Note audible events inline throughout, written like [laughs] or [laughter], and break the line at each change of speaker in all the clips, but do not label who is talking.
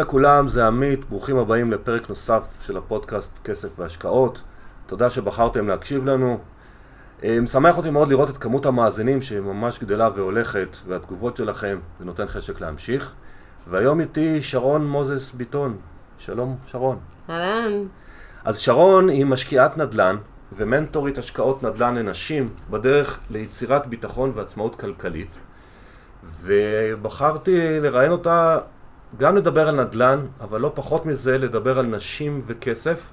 שלום לכולם, זה עמית, ברוכים הבאים לפרק נוסף של הפודקאסט כסף והשקעות. תודה שבחרתם להקשיב לנו. אה, משמח אותי מאוד לראות את כמות המאזינים שממש גדלה והולכת, והתגובות שלכם, זה נותן חשק להמשיך. והיום איתי שרון מוזס ביטון. שלום שרון.
אהלן.
אז שרון היא משקיעת נדל"ן ומנטורית השקעות נדל"ן לנשים בדרך ליצירת ביטחון ועצמאות כלכלית. ובחרתי לראיין אותה גם לדבר על נדל"ן, אבל לא פחות מזה לדבר על נשים וכסף.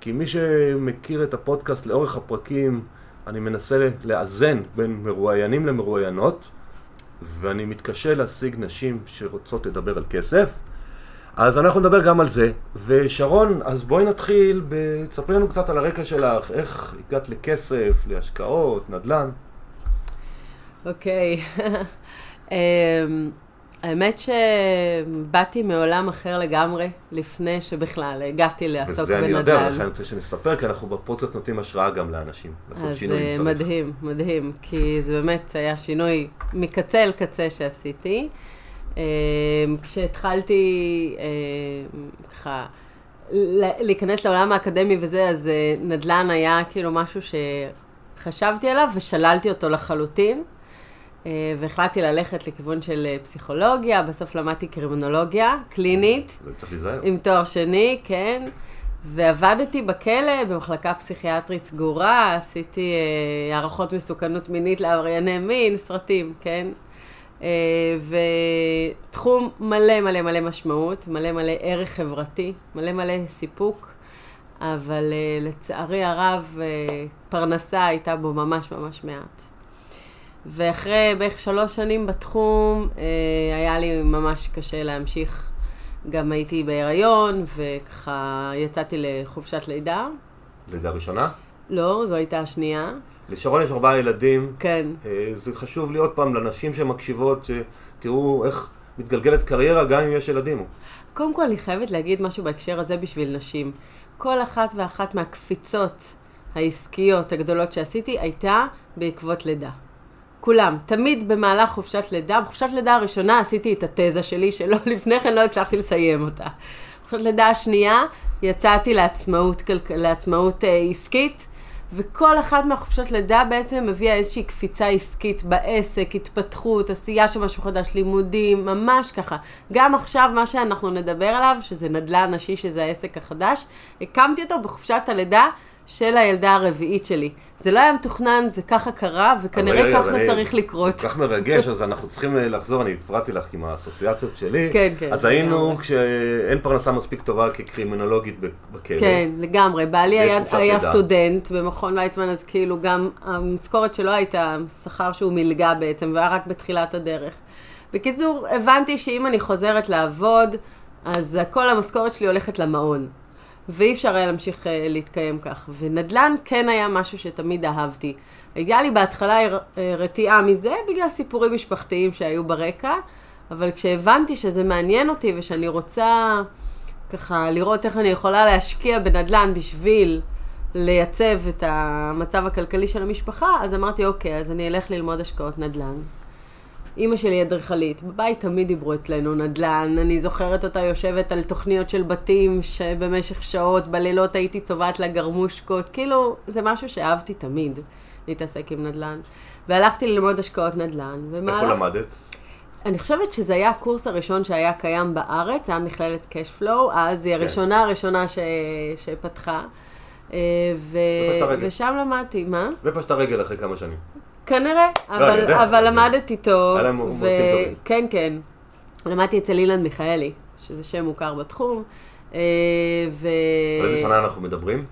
כי מי שמכיר את הפודקאסט לאורך הפרקים, אני מנסה לאזן בין מרואיינים למרואיינות, ואני מתקשה להשיג נשים שרוצות לדבר על כסף. אז אנחנו נדבר גם על זה. ושרון, אז בואי נתחיל, תספרי לנו קצת על הרקע שלך, איך הגעת לכסף, להשקעות, נדל"ן.
אוקיי. [laughs] אמ, האמת שבאתי מעולם אחר לגמרי, לפני שבכלל הגעתי לעסוק בנדל"ן.
וזה אני יודע, לכן אני רוצה שנספר, כי אנחנו בפודקאסט נותנים השראה גם לאנשים, לעשות שינוי אם
אז
צריך.
מדהים, מדהים, כי זה באמת היה שינוי מקצה אל קצה שעשיתי. אמ, כשהתחלתי אמ, ככה להיכנס לעולם האקדמי וזה, אז אה, נדל"ן היה כאילו משהו שחשבתי עליו ושללתי אותו לחלוטין. אה, והחלטתי ללכת לכיוון של אה, פסיכולוגיה, בסוף למדתי קרימינולוגיה קלינית,
צריך להיזהר.
עם תואר שני, כן. ועבדתי בכלא במחלקה פסיכיאטרית סגורה, עשיתי אה, הערכות מסוכנות מינית לעברייני מין, סרטים, כן? אה, ותחום מלא מלא מלא משמעות, מלא מלא ערך חברתי, מלא מלא סיפוק, אבל אה, לצערי הרב אה, פרנסה הייתה בו ממש ממש מעט. ואחרי בערך שלוש שנים בתחום, אה, היה לי ממש קשה להמשיך. גם הייתי בהיריון, וככה יצאתי לחופשת לידה.
לידה ראשונה.
לא, זו הייתה השנייה.
לשרון יש ארבעה ילדים.
כן.
אה, זה חשוב לי עוד פעם לנשים שמקשיבות, שתראו איך מתגלגלת קריירה גם אם יש ילדים.
קודם כל, אני חייבת להגיד משהו בהקשר הזה בשביל נשים. כל אחת ואחת מהקפיצות העסקיות הגדולות שעשיתי הייתה בעקבות לידה. כולם. תמיד במהלך חופשת לידה, בחופשת לידה הראשונה עשיתי את התזה שלי, שלא [laughs] לפני כן לא הצלחתי לסיים אותה. בחופשת לידה השנייה יצאתי לעצמאות. לעצמאות אה, עסקית, וכל אחת מהחופשות לידה בעצם הביאה איזושהי קפיצה עסקית בעסק, התפתחות, עשייה של משהו חדש, לימודים, ממש ככה. גם עכשיו, מה שאנחנו נדבר עליו, שזה נדל"ן נשי, שזה העסק החדש, הקמתי אותו בחופשת הלידה של הילדה הרביעית שלי. זה לא היה מתוכנן, זה ככה קרה, וכנראה
רגע,
ככה זה
אה,
צריך לקרות.
זה כל כך מרגש, אז אנחנו צריכים אה, לחזור, אני הפרעתי לך עם האסוציאציות שלי.
כן, כן,
אז היינו. כשאין פרנסה מספיק טובה כקרימינולוגית בכלא.
כן, לגמרי. בעלי היה, היה. סטודנט במכון ויצמן, אז כאילו גם המשכורת שלו הייתה שכר שהוא מלגה בעצם, והיה רק בתחילת הדרך. בקיצור, הבנתי שאם אני חוזרת לעבוד, אז כל המשכורת שלי הולכת למעון. ואי אפשר היה להמשיך אה, להתקיים כך. ונדל"ן כן היה משהו שתמיד אהבתי. היה לי בהתחלה אה, רתיעה מזה בגלל סיפורים משפחתיים שהיו ברקע, אבל כשהבנתי שזה מעניין אותי ושאני רוצה ככה לראות איך אני יכולה להשקיע בנדל"ן בשביל לייצב את המצב הכלכלי של המשפחה, אז אמרתי, אוקיי, אז אני אלך ללמוד השקעות נדל"ן. אימא שלי אדריכלית, בבית תמיד דיברו אצלנו נדל"ן, אני זוכרת אותה יושבת על תוכניות של בתים שבמשך שעות, בלילות הייתי צובעת לה גרמושקות, כאילו, זה משהו שאהבתי תמיד, להתעסק עם נדל"ן. והלכתי ללמוד השקעות נדל"ן,
איפה
ומהלך...
למדת?
אני חושבת שזה היה הקורס הראשון שהיה קיים בארץ, היה מכללת קשפלואו, אז היא הראשונה הראשונה ש... שפתחה. אה, ו...
ופשטה רגל.
ושם למדתי, מה?
ופשטת רגל אחרי כמה שנים.
כנראה,
אני
אבל,
יודע,
אבל
אני-
למדתי טוב.
היה להם מרצים טובים.
כן, כן. למדתי אצל אילן מיכאלי, שזה שם מוכר בתחום. אה, ו...
על איזה שנה אנחנו מדברים?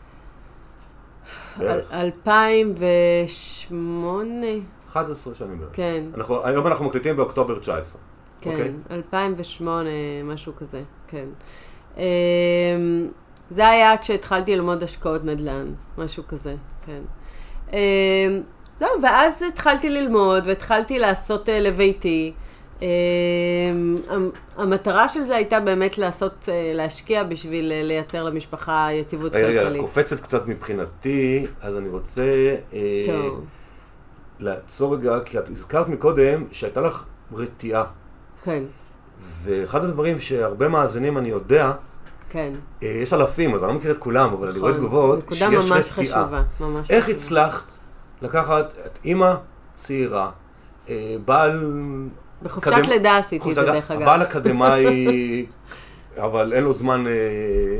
בערך.
2008,
11 שנים בערך.
כן.
אנחנו- היום אנחנו מקליטים באוקטובר 19.
כן,
אוקיי.
2008, משהו כזה, כן. אמ, זה היה כשהתחלתי ללמוד השקעות נדל"ן, משהו כזה, כן. זהו, ואז התחלתי ללמוד והתחלתי לעשות אה, לביתי. המ- המטרה של זה הייתה באמת לעשות, אה, להשקיע בשביל אה, לייצר למשפחה יציבות
רגע, רגע,
כלכלית.
קופצת קצת מבחינתי, אז אני רוצה אה, לעצור רגע, כי את הזכרת מקודם שהייתה לך רתיעה.
כן,
ואחד הדברים שהרבה מאזינים, אני יודע,
כן.
אה, יש אלפים, אז אני לא מכיר את כולם, אבל אני רואה
נכון.
תגובות,
נקודה
שיש
ממש
רתיעה.
חשובה, ממש
איך
חשובה.
הצלחת לקחת את אימא צעירה, אה, בעל...
בחופשת
אקדמ-
לידה עשיתי את זה, דרך אגב.
הבעל אקדמאי, [laughs] אבל אין לו זמן אה,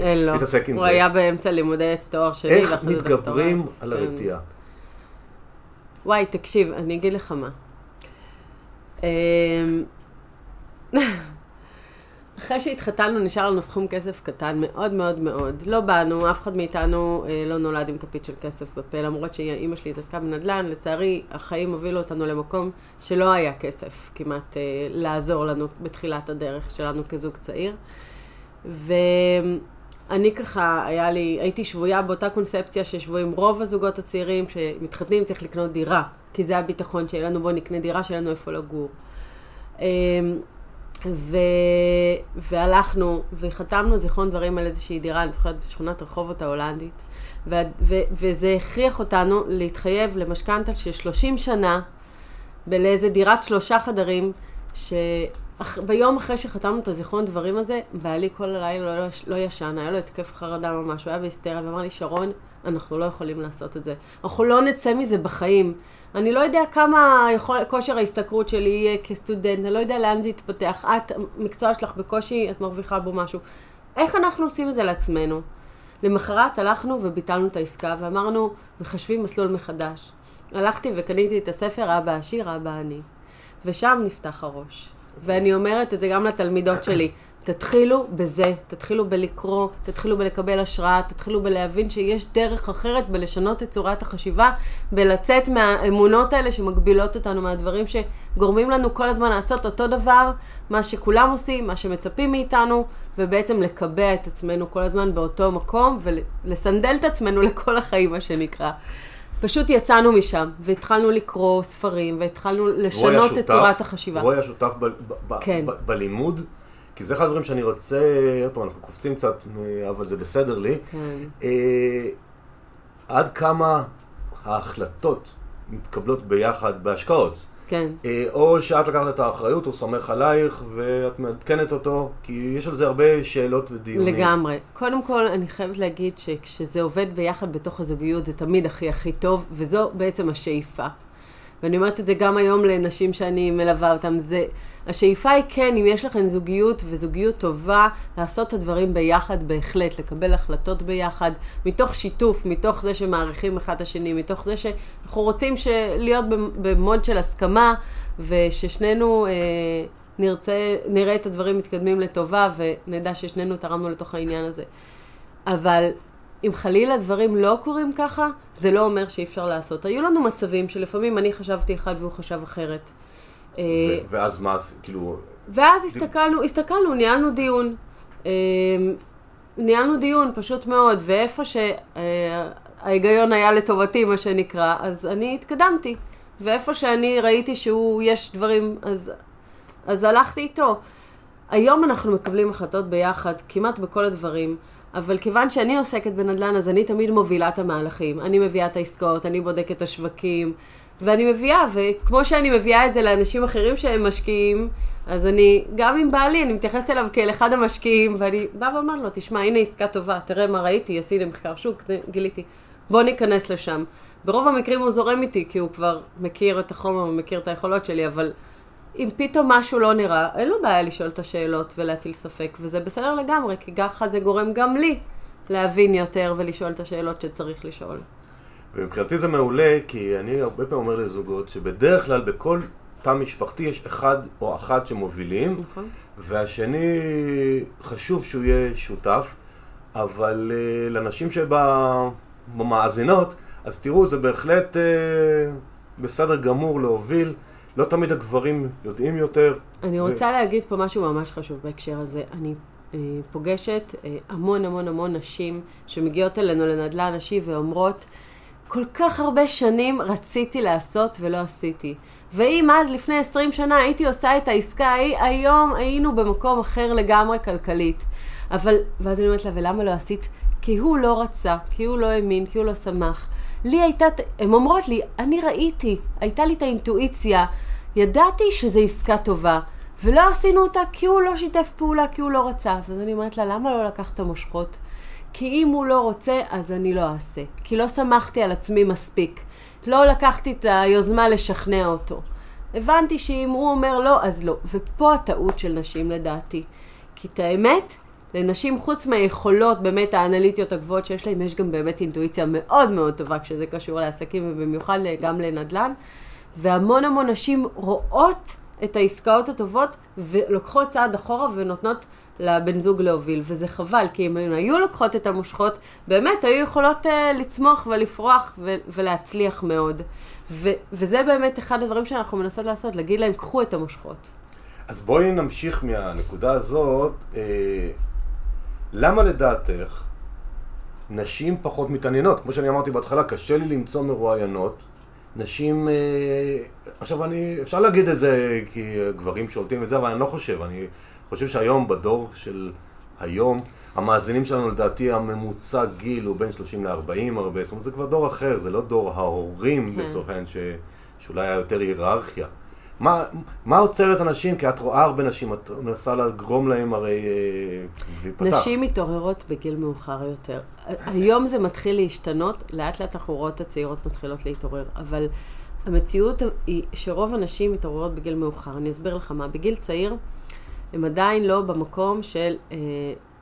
אין לו.
להתעסק עם
הוא
זה.
היה באמצע לימודי תואר שני,
איך מתגברים. על
כן.
הרתיעה?
וואי, תקשיב, אני אגיד לך מה. [laughs] אמ, אחרי שהתחתנו נשאר לנו סכום כסף קטן מאוד מאוד מאוד. לא באנו, אף אחד מאיתנו אה, לא נולד עם כפית של כסף בפה, למרות שאימא שלי התעסקה בנדל"ן, לצערי החיים הובילו אותנו למקום שלא היה כסף כמעט אה, לעזור לנו בתחילת הדרך שלנו כזוג צעיר. ואני ככה, היה לי, הייתי שבויה באותה קונספציה ששבויים רוב הזוגות הצעירים שמתחתנים צריך לקנות דירה, כי זה הביטחון שיהיה לנו, בוא נקנה דירה, שיהיה לנו איפה לגור. ו... והלכנו וחתמנו זיכרון דברים על איזושהי דירה, אני זוכרת בשכונת רחובות ההולנדית, ו... ו... וזה הכריח אותנו להתחייב למשכנתה של 30 שנה לאיזה דירת שלושה חדרים, שביום אחרי שחתמנו את הזיכרון דברים הזה, בעלי כל הלילה לא, לא ישן, היה לו התקף חרדה ממש, הוא היה בהיסטריה, ואמר לי, שרון, אנחנו לא יכולים לעשות את זה. אנחנו לא נצא מזה בחיים. אני לא יודע כמה יכול, כושר ההשתכרות שלי יהיה כסטודנט, אני לא יודע לאן זה יתפתח. את, המקצוע שלך בקושי, את מרוויחה בו משהו. איך אנחנו עושים את זה לעצמנו? למחרת הלכנו וביטלנו את העסקה ואמרנו, מחשבים מסלול מחדש. הלכתי וקניתי את הספר אבא עשיר, אבא עני. ושם נפתח הראש. ואני אומרת את זה גם לתלמידות שלי. תתחילו בזה, תתחילו בלקרוא, תתחילו בלקבל השראה, תתחילו בלהבין שיש דרך אחרת בלשנות את צורת החשיבה, בלצאת מהאמונות האלה שמגבילות אותנו, מהדברים שגורמים לנו כל הזמן לעשות אותו דבר, מה שכולם עושים, מה שמצפים מאיתנו, ובעצם לקבע את עצמנו כל הזמן באותו מקום, ולסנדל את עצמנו [laughs] לכל החיים, מה שנקרא. פשוט יצאנו משם, והתחלנו לקרוא ספרים, והתחלנו לשנות את
שותף-
צורת החשיבה.
הוא היה שותף ב- ב- ב-
כן.
ב- בלימוד, כי זה אחד הדברים שאני רוצה, עוד פעם, אנחנו קופצים קצת, אבל זה בסדר לי.
כן.
אה, עד כמה ההחלטות מתקבלות ביחד בהשקעות?
כן.
אה, או שאת לקחת את האחריות, הוא סומך עלייך ואת מעדכנת אותו, כי יש על זה הרבה שאלות ודיונים.
לגמרי. קודם כל, אני חייבת להגיד שכשזה עובד ביחד בתוך הזוגיות, זה תמיד הכי הכי טוב, וזו בעצם השאיפה. ואני אומרת את זה גם היום לנשים שאני מלווה אותן. זה, השאיפה היא כן, אם יש לכם זוגיות וזוגיות טובה, לעשות את הדברים ביחד בהחלט, לקבל החלטות ביחד, מתוך שיתוף, מתוך זה שמעריכים אחד את השני, מתוך זה שאנחנו רוצים. להיות במוד של הסכמה, וששנינו אה, נרצה, נראה את הדברים מתקדמים לטובה, ונדע ששנינו תרמנו לתוך העניין הזה. אבל אם חלילה דברים לא קורים ככה, זה לא אומר שאי אפשר לעשות. היו לנו מצבים שלפעמים אני חשבתי אחד והוא חשב אחרת. אה,
ואז מה, כאילו,
ואז הסתכלנו, הסתכלנו, ניהלנו דיון. אה, ניהלנו דיון, פשוט מאוד, ואיפה שההיגיון היה לטובתי, מה שנקרא, אז אני התקדמתי. ואיפה שאני ראיתי שהוא, יש דברים, אז, אז הלכתי איתו. היום אנחנו מקבלים החלטות ביחד, כמעט בכל הדברים, אבל כיוון שאני עוסקת בנדל"ן, אז אני תמיד מובילה את המהלכים. אני מביאה את העסקאות, אני בודקת את השווקים, ואני מביאה, וכמו שאני מביאה את זה לאנשים אחרים שהם משקיעים, אז אני, גם עם בעלי, אני מתייחסת אליו כאל אחד המשקיעים, ואני באה ואומרת לו, תשמע, הנה עסקה טובה, תראה מה ראיתי, עשיתי מחקר שוק, גיליתי. בוא ניכנס לשם. ברוב המקרים הוא זורם איתי, כי הוא כבר מכיר את החומר ומכיר את היכולות שלי, אבל אם פתאום משהו לא נראה, אין לו בעיה לשאול את השאלות ולהטיל ספק, וזה בסדר לגמרי, כי ככה זה גורם גם לי להבין יותר ולשאול את השאלות שצריך לשאול.
ומבחינתי זה מעולה, כי אני הרבה פעמים אומר לזוגות שבדרך כלל בכל תא משפחתי יש אחד או אחת שמובילים,
נכון?
והשני חשוב שהוא יהיה שותף, אבל uh, לנשים שבמאזינות, אז תראו, זה בהחלט uh, בסדר גמור להוביל, לא תמיד הגברים יודעים יותר.
אני רוצה ו... להגיד פה משהו ממש חשוב בהקשר הזה. אני אה, פוגשת אה, המון המון המון נשים שמגיעות אלינו לנדל"ן נשי ואומרות, כל כך הרבה שנים רציתי לעשות ולא עשיתי. ואם אז לפני 20 שנה הייתי עושה את העסקה ההיא, היום היינו במקום אחר לגמרי כלכלית. אבל, ואז אני אומרת לה, ולמה לא עשית? כי הוא לא רצה, כי הוא לא האמין, כי הוא לא שמח. לי הייתה, הן אומרות לי, אני ראיתי, הייתה לי את האינטואיציה, ידעתי שזו עסקה טובה, ולא עשינו אותה כי הוא לא שיתף פעולה, כי הוא לא רצה. ואז אני אומרת לה, למה לא לקחת מושכות? כי אם הוא לא רוצה, אז אני לא אעשה. כי לא שמחתי על עצמי מספיק. לא לקחתי את היוזמה לשכנע אותו. הבנתי שאם הוא אומר לא, אז לא. ופה הטעות של נשים לדעתי. כי את האמת, לנשים חוץ מהיכולות באמת האנליטיות הגבוהות שיש להן, יש גם באמת אינטואיציה מאוד מאוד טובה כשזה קשור לעסקים ובמיוחד גם לנדל"ן. והמון המון נשים רואות את העסקאות הטובות ולוקחות צעד אחורה ונותנות לבן זוג להוביל, וזה חבל, כי אם היו לוקחות את המושכות, באמת היו יכולות uh, לצמוח ולפרוח ו- ולהצליח מאוד. ו- וזה באמת אחד הדברים שאנחנו מנסות לעשות, להגיד להם, קחו את המושכות.
אז בואי נמשיך מהנקודה הזאת. אה, למה לדעתך נשים פחות מתעניינות? כמו שאני אמרתי בהתחלה, קשה לי למצוא מרואיינות. נשים, אה, עכשיו אני, אפשר להגיד את זה כי גברים שולטים וזה, אבל אני לא חושב, אני חושב שהיום, בדור של היום, המאזינים שלנו לדעתי הממוצע גיל הוא בין 30 ל-40 הרבה, זאת אומרת זה כבר דור אחר, זה לא דור ההורים כן. לצורך העניין, שאולי היה יותר היררכיה. מה, מה עוצר את הנשים? כי את רואה הרבה נשים, את מנסה לגרום להם הרי אה,
להיפתח. נשים מתעוררות בגיל מאוחר יותר. היום זה מתחיל להשתנות, לאט לאט את הצעירות מתחילות להתעורר, אבל המציאות היא שרוב הנשים מתעוררות בגיל מאוחר. אני אסביר לך מה. בגיל צעיר, הם עדיין לא במקום של... אה,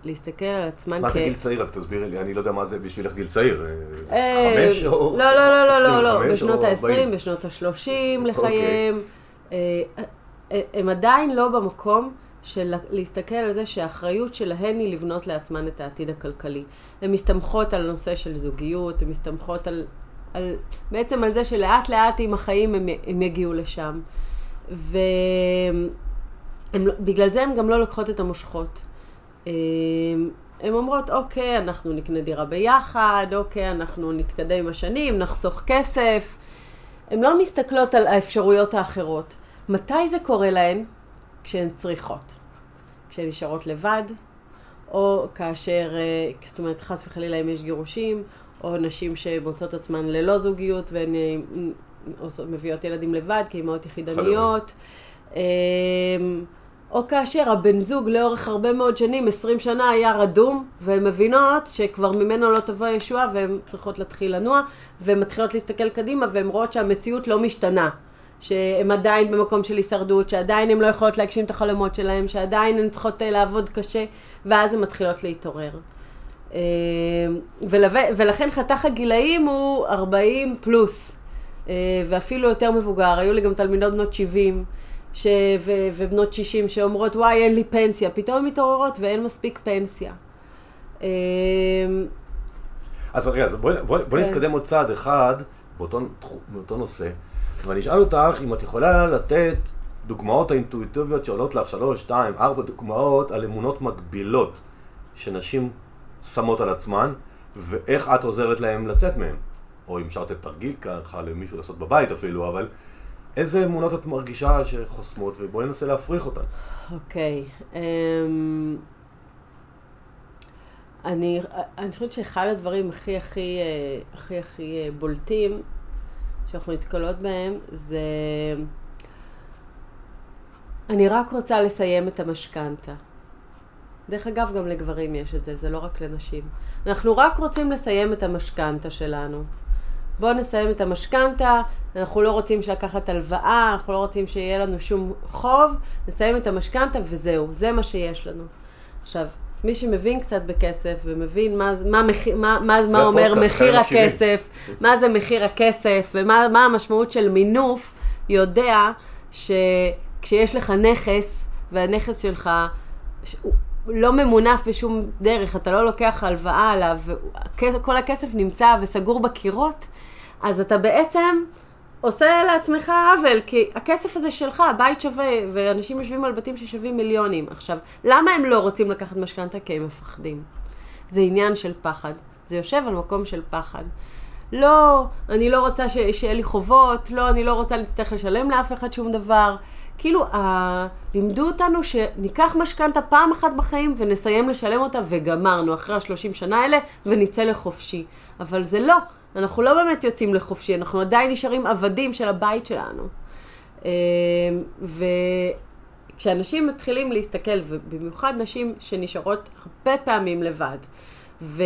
להסתכל על עצמן כ...
מה זה גיל צעיר? רק תסבירי לי, אני לא יודע מה זה בשבילך גיל צעיר. אה, חמש או...
לא, לא, לא, לא, לא, לא, בשנות ה-20, בשנות ה-30 אוקיי. לחייהם. אה, אה, הם עדיין לא במקום של להסתכל על זה שהאחריות שלהן היא לבנות לעצמן את העתיד הכלכלי. הן מסתמכות על הנושא של זוגיות, הן מסתמכות על, על בעצם על זה שלאט לאט עם החיים הם, הם יגיעו לשם. ובגלל לא, זה הן גם לא לוקחות את המושכות. הן אומרות, אוקיי, אנחנו נקנה דירה ביחד, אוקיי, אנחנו נתקדם עם השנים, נחסוך כסף. הן לא מסתכלות על האפשרויות האחרות. מתי זה קורה להן? כשהן צריכות. כשהן נשארות לבד, או כאשר, אה, זאת אומרת, חס וחלילה אם יש גירושים, או נשים שמוצאות עצמן ללא זוגיות והן אה, מביאות ילדים לבד כאימהות יחידניות. אמ, או כאשר הבן זוג לאורך הרבה מאוד שנים, 20 שנה, היה רדום, והן מבינות שכבר ממנו לא תבוא ישועה והן צריכות להתחיל לנוע, והן מתחילות להסתכל קדימה והן רואות שהמציאות לא משתנה. שהן עדיין במקום של הישרדות, שעדיין הן לא יכולות להגשים את החלומות שלהן, שעדיין הן צריכות אה, לעבוד קשה, ואז הן מתחילות להתעורר. אה, ולכן חתך הגילאים הוא 40 פלוס, אה, ואפילו יותר מבוגר. היו לי גם תלמידות בנות 70 ש... ו... ובנות 60 שאומרות, וואי, אין לי פנסיה. פתאום הן מתעוררות ואין מספיק פנסיה.
אז רגע, בואי בוא, בוא כן. נתקדם עוד צעד אחד באותו, באותו נושא. ואני אשאל אותך אם את יכולה לתת דוגמאות האינטואיטיביות שעולות לך, שלוש, שתיים, ארבע דוגמאות על אמונות מגבילות שנשים שמות על עצמן, ואיך את עוזרת להם לצאת מהן. או אם אפשר לתת תרגיל ככה למישהו לעשות בבית אפילו, אבל איזה אמונות את מרגישה שחוסמות, ובואי ננסה להפריך אותן.
אוקיי. Um... אני, אני חושבת שאחד הדברים הכי הכי אה, הכי הכי אה, בולטים שאנחנו נתקלות בהם זה... אני רק רוצה לסיים את המשכנתה. דרך אגב, גם לגברים יש את זה, זה לא רק לנשים. אנחנו רק רוצים לסיים את המשכנתה שלנו. בואו נסיים את המשכנתה, אנחנו לא רוצים לקחת הלוואה, אנחנו לא רוצים שיהיה לנו שום חוב, נסיים את המשכנתה וזהו, זה מה שיש לנו. עכשיו, מי שמבין קצת בכסף ומבין מה, מה, מה, מה, מה אומר מחיר הכסף, מה זה מחיר הכסף ומה המשמעות של מינוף, יודע שכשיש לך נכס והנכס שלך לא ממונף בשום דרך, אתה לא לוקח הלוואה עליו, וכל הכסף נמצא וסגור בקירות, אז אתה בעצם עושה לעצמך עוול, כי הכסף הזה שלך, הבית שווה, ואנשים יושבים על בתים ששווים מיליונים. עכשיו, למה הם לא רוצים לקחת משכנתה? כי הם מפחדים. זה עניין של פחד. זה יושב על מקום של פחד. לא, אני לא רוצה ש... שיהיה לי חובות, לא, אני לא רוצה להצטרך לשלם לאף אחד שום דבר. כאילו, ה... לימדו אותנו שניקח משכנתה פעם אחת בחיים ונסיים לשלם אותה וגמרנו אחרי השלושים שנה האלה ונצא לחופשי. אבל זה לא, אנחנו לא באמת יוצאים לחופשי, אנחנו עדיין נשארים עבדים של הבית שלנו. אמ, וכשאנשים מתחילים להסתכל, ובמיוחד נשים שנשארות הרבה פעמים לבד, ו...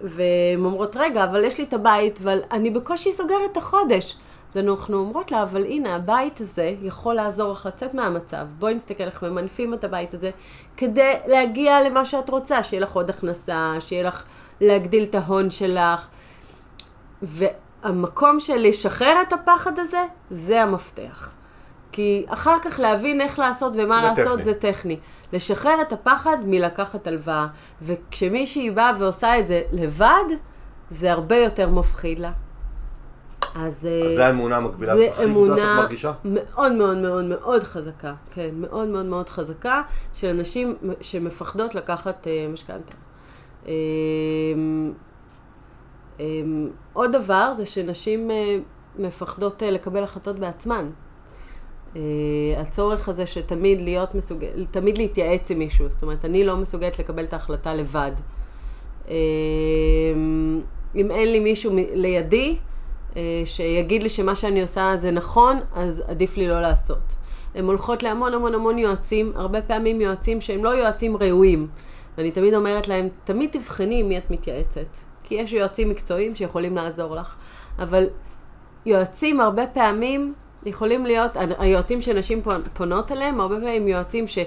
והן אומרות, רגע, אבל יש לי את הבית, אבל אני בקושי סוגרת את החודש. אז אנחנו אומרות לה, אבל הנה, הבית הזה יכול לעזור לך לצאת מהמצב. בואי נסתכל איך ממנפים את הבית הזה, כדי להגיע למה שאת רוצה, שיהיה לך עוד הכנסה, שיהיה לך להגדיל את ההון שלך. והמקום של לשחרר את הפחד הזה, זה המפתח. כי אחר כך להבין איך לעשות ומה זה לעשות טכני. זה טכני. לשחרר את הפחד מלקחת הלוואה. וכשמישהי באה ועושה את זה לבד, זה הרבה יותר מפחיד לה.
אז, אה, אז זה האמונה המקבילה הכי גדולה שאת מרגישה?
מאוד מאוד מאוד מאוד חזקה, כן, מאוד מאוד מאוד חזקה, של אנשים שמפחדות לקחת uh, משכנתה. Um, עוד דבר זה שנשים uh, מפחדות uh, לקבל החלטות בעצמן. Uh, הצורך הזה שתמיד להיות מסוגל, תמיד להתייעץ עם מישהו, זאת אומרת, אני לא מסוגלת לקבל את ההחלטה לבד. Uh, אם אין לי מישהו לידי, אה, שיגיד לי שמה שאני עושה זה נכון, אז עדיף לי לא לעשות. הן הולכות להמון המון המון יועצים, הרבה פעמים יועצים שהם לא יועצים ראויים. ואני תמיד אומרת להם, תמיד תבחני עם מי את מתייעצת. כי יש יועצים מקצועיים שיכולים לעזור לך. אבל יועצים הרבה פעמים יכולים להיות, היועצים שנשים פונות אליהם, הרבה פעמים יועצים ש...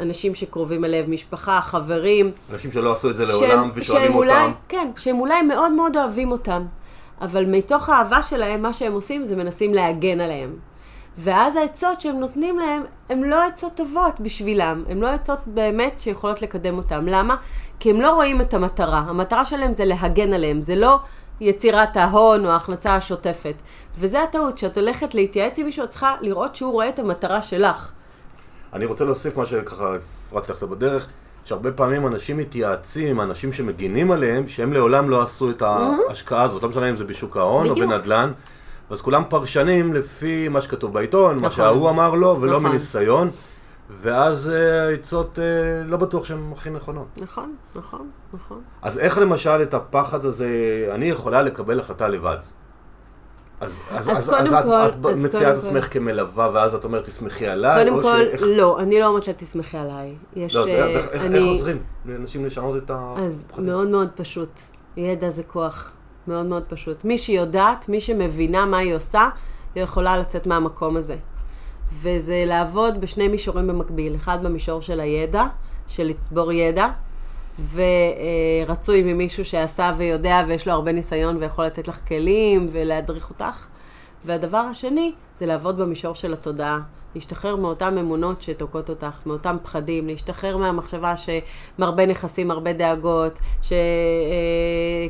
אנשים שקרובים אליהם, משפחה, חברים.
אנשים שלא עשו את זה לעולם ושואלים אותם.
אולי, כן, שהם אולי מאוד מאוד אוהבים אותם. אבל מתוך האהבה שלהם, מה שהם עושים זה מנסים להגן עליהם. ואז העצות שהם נותנים להם, הן לא עצות טובות בשבילם, הן לא עצות באמת שיכולות לקדם אותם. למה? כי הם לא רואים את המטרה. המטרה שלהם זה להגן עליהם, זה לא יצירת ההון או ההכנסה השוטפת. וזה הטעות, כשאת הולכת להתייעץ עם מישהו, את צריכה לראות שהוא רואה את המטרה שלך.
אני רוצה להוסיף מה שככה הפרעתי לך בדרך. שהרבה פעמים אנשים מתייעצים עם אנשים שמגינים עליהם, שהם לעולם לא עשו את ההשקעה הזאת, לא משנה אם זה בשוק ההון או בנדל"ן. אז כולם פרשנים לפי מה שכתוב בעיתון, נכון. מה שההוא אמר לו, ולא נכון. מניסיון. ואז אה, העצות uh, לא בטוח שהן הכי נכונות.
נכון, נכון, נכון.
אז איך למשל את הפחד הזה, אני יכולה לקבל החלטה לבד. אז, אז, אז, אז, אז כל, את, את מציעה את עצמך כמלווה, ואז את אומרת, תסמכי עליי?
קודם כל, שאיך... לא, אני לא אומרת לה, תסמכי עליי.
יש... לא, אז, אז איך, אני... איך עוזרים לאנשים לשנות את
ה... אז פחדים? מאוד מאוד פשוט. ידע זה כוח. מאוד מאוד פשוט. מי שיודעת, מי שמבינה מה היא עושה, היא יכולה לצאת מהמקום הזה. וזה לעבוד בשני מישורים במקביל. אחד במישור של הידע, של לצבור ידע, ורצוי ממישהו שעשה ויודע ויש לו הרבה ניסיון ויכול לתת לך כלים ולהדריך אותך. והדבר השני זה לעבוד במישור של התודעה. להשתחרר מאותן אמונות שתוקעות אותך, מאותם פחדים, להשתחרר מהמחשבה שמרבה נכסים, הרבה דאגות,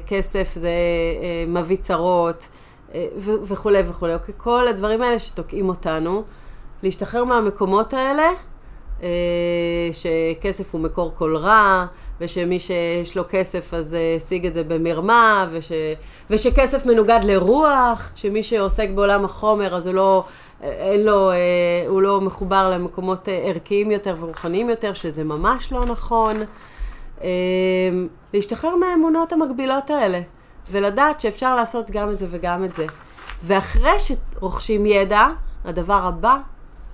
שכסף זה אה, מביא צרות אה, וכולי וכולי. אוקיי? כל הדברים האלה שתוקעים אותנו, להשתחרר מהמקומות האלה, אה, שכסף הוא מקור כל רע, ושמי שיש לו כסף אז אה, השיג את זה במרמה, וש, ושכסף מנוגד לרוח, שמי שעוסק בעולם החומר אז הוא לא, אה, אין לו, הוא לא מחובר למקומות ערכיים יותר ורוחניים יותר, שזה ממש לא נכון. להשתחרר מהאמונות המקבילות האלה, ולדעת שאפשר לעשות גם את זה וגם את זה. ואחרי שרוכשים ידע, הדבר הבא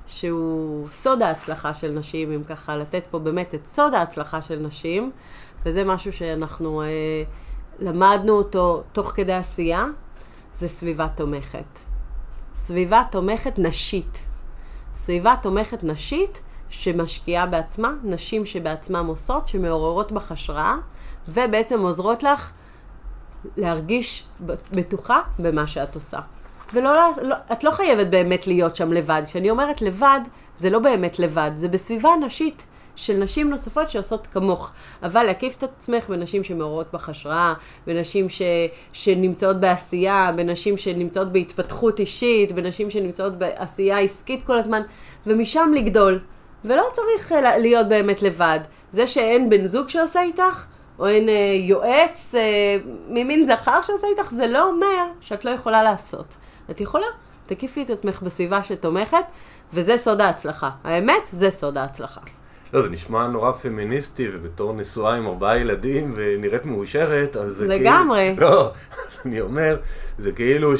שהוא סוד ההצלחה של נשים, אם ככה לתת פה באמת את סוד ההצלחה של נשים, וזה משהו שאנחנו אה, למדנו אותו תוך כדי עשייה, זה סביבה תומכת. סביבה תומכת נשית. סביבה תומכת נשית שמשקיעה בעצמה, נשים שבעצמן עושות, שמעוררות בך השראה, ובעצם עוזרות לך להרגיש בטוחה במה שאת עושה. ולא, לא, את לא חייבת באמת להיות שם לבד. כשאני אומרת לבד, זה לא באמת לבד, זה בסביבה נשית של נשים נוספות שעושות כמוך. אבל להקיף את עצמך בנשים שמעוררות בך השראה, בנשים ש, שנמצאות בעשייה, בנשים שנמצאות בהתפתחות אישית, בנשים שנמצאות בעשייה עסקית כל הזמן, ומשם לגדול. ולא צריך אה, להיות באמת לבד. זה שאין בן זוג שעושה איתך, או אין אה, יועץ אה, ממין זכר שעושה איתך, זה לא אומר שאת לא יכולה לעשות. את יכולה. תקיפי את עצמך בסביבה שתומכת, וזה סוד ההצלחה. האמת, זה סוד ההצלחה.
לא, זה נשמע נורא פמיניסטי, ובתור נשואה עם ארבעה ילדים ונראית מאושרת, אז זה
כאילו... לגמרי. [laughs]
לא, אז אני אומר, זה כאילו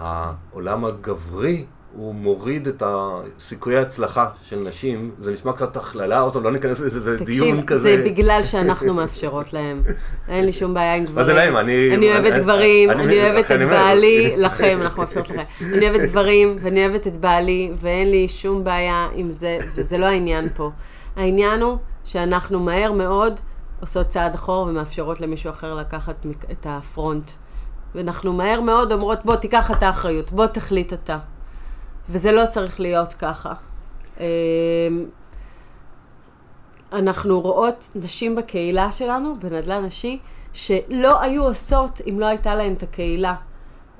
שהעולם הגברי הוא מוריד את הסיכויי ההצלחה של נשים, זה נשמע קצת הכללה, אותו לא ניכנס לזה, זה דיון כזה.
תקשיב, זה בגלל שאנחנו מאפשרות להם. אין לי שום בעיה עם גברים.
מה זה להם? אני...
אני אוהבת גברים, אני אוהבת את בעלי, לכם, אנחנו מאפשרות לכם. אני אוהבת גברים, ואני אוהבת את בעלי, ואין לי שום בעיה עם זה, וזה לא העניין פה. העניין הוא שאנחנו מהר מאוד עושות צעד אחור ומאפשרות למישהו אחר לקחת את הפרונט. ואנחנו מהר מאוד אומרות, בוא, תיקח את האחריות, בוא, תחליט אתה. וזה לא צריך להיות ככה. אמ, אנחנו רואות נשים בקהילה שלנו, בנדל"ן נשי, שלא היו עושות אם לא הייתה להן את הקהילה.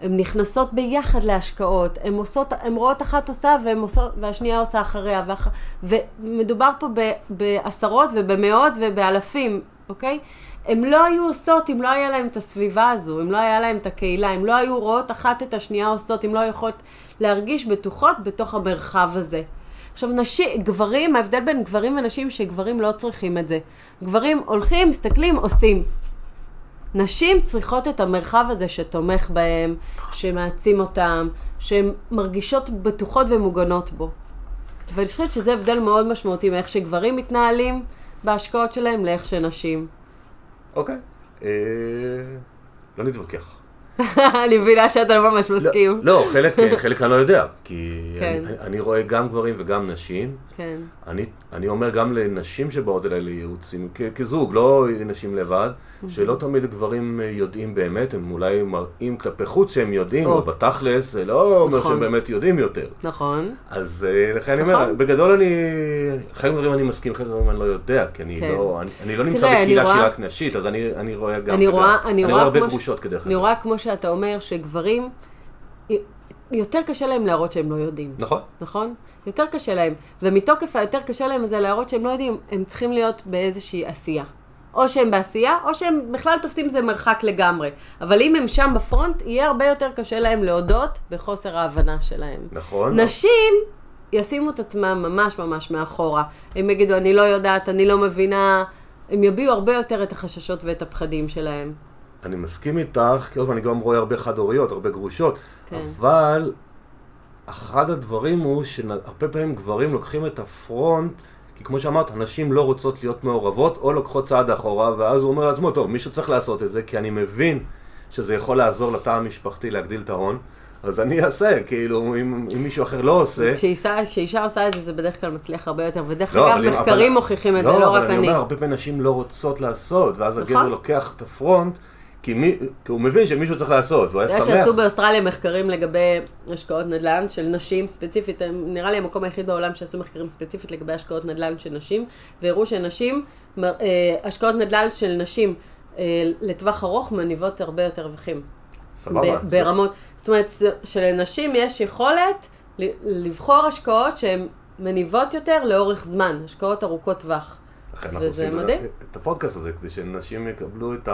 הן נכנסות ביחד להשקעות, הן עושות, הן רואות אחת עושה עושות, והשנייה עושה אחריה, ואח... ומדובר פה ב, בעשרות ובמאות ובאלפים, אוקיי? הן לא היו עושות אם לא היה להן את הסביבה הזו, אם לא היה להן את הקהילה, אם לא היו רואות אחת את השנייה עושות, אם לא יכולות להרגיש בטוחות בתוך המרחב הזה. עכשיו, נשים, גברים, ההבדל בין גברים ונשים, שגברים לא צריכים את זה. גברים הולכים, מסתכלים, עושים. נשים צריכות את המרחב הזה שתומך בהם, שמעצים אותם, שהן מרגישות בטוחות ומוגנות בו. ואני חושבת שזה הבדל מאוד משמעותי מאיך שגברים מתנהלים בהשקעות שלהם לאיך שנשים.
אוקיי. אה... לא נתווכח. [laughs]
אני מבינה שאתה לא ממש מסכים.
לא, חלק, חלק אני לא יודע, כי [laughs] כן. אני, אני רואה גם גברים וגם נשים.
כן.
אני, אני אומר גם לנשים שבאות אליי לייעוצים, כזוג, לא נשים לבד, שלא תמיד גברים יודעים באמת, הם אולי מראים כלפי חוץ שהם יודעים, או, בתכלס, זה לא אומר נכון. שהם באמת יודעים יותר.
נכון.
אז אה, לכן אני אומר, נכון. בגדול אני, חלק מהדברים אני מסכים, חלק מהדברים אני לא יודע, כי אני כן. לא, לא נמצא בקהילה שהיא רק נשית, אז אני, אני רואה גם,
אני רואה, אני,
אני רואה הרבה גרושות כדרך
אגב. אני רואה כמו שאתה אומר, שגברים, יותר קשה להם להראות שהם לא יודעים.
נכון.
נכון? יותר קשה להם. ומתוקף היותר קשה להם זה להראות שהם לא יודעים, הם צריכים להיות באיזושהי עשייה. או שהם בעשייה, או שהם בכלל תופסים זה מרחק לגמרי. אבל אם הם שם בפרונט, יהיה הרבה יותר קשה להם להודות בחוסר ההבנה שלהם.
נכון.
נשים ישימו את עצמם ממש ממש מאחורה. הם יגידו, אני לא יודעת, אני לא מבינה. הם יביעו הרבה יותר את החששות ואת הפחדים שלהם.
אני מסכים איתך, כי עוד פעם אני גם רואה הרבה חד-הוריות, הרבה גרושות, כן. אבל אחד הדברים הוא שהרבה פעמים גברים לוקחים את הפרונט כי כמו שאמרת, נשים לא רוצות להיות מעורבות או לוקחות צעד אחורה, ואז הוא אומר לעצמו, טוב, מישהו צריך לעשות את זה, כי אני מבין שזה יכול לעזור לתא המשפחתי להגדיל את ההון. אז אני אעשה, כאילו, אם, אם מישהו אחר לא עושה...
כשאישה עושה את זה, זה בדרך כלל מצליח הרבה יותר, ודרך לא, אגב, מחקרים אבל... מוכיחים את לא, זה, לא רק אני.
לא, אבל אני אומר, הרבה פעמים נשים לא רוצות לעשות, ואז נכון. הגבר לוקח את הפרונט, כי, מי, כי הוא מבין שמישהו צריך לעשות, והוא היה שמח.
אתה יודע שעשו באוסטרליה מחקרים לגבי השקעות נדל"ן של נשים ספציפית, נראה לי המקום היחיד בעולם שעשו מחקרים ספציפית לגבי השקעות נדל"ן של נשים, והראו שנשים, אה, השקעות נדל"ן של נשים אה, לטווח ארוך מניבות הרבה יותר רווחים.
סבבה.
ברמות, זאת אומרת שלנשים יש יכולת לבחור השקעות שהן מניבות יותר לאורך זמן, השקעות ארוכות טווח.
אנחנו עושים את הפודקאסט הזה, כדי שנשים יקבלו את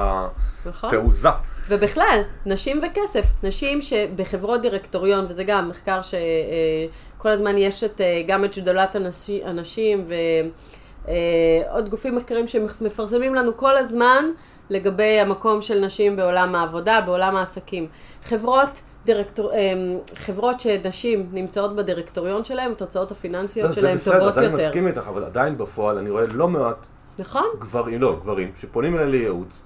נכון. התעוזה.
ובכלל, נשים וכסף. נשים שבחברות דירקטוריון, וזה גם מחקר שכל אה, הזמן יש את, אה, גם את שדולת הנשים ועוד אה, גופים מחקרים שמפרסמים לנו כל הזמן לגבי המקום של נשים בעולם העבודה, בעולם העסקים. חברות דירקטור, אמ, חברות שנשים נמצאות בדירקטוריון שלהם, התוצאות הפיננסיות לא, שלהם טובות יותר. זה בסדר,
אז אני מסכים איתך, אבל עדיין בפועל אני רואה לא מעט
נכון.
גברים, לא, גברים, שפונים אליי לייעוץ,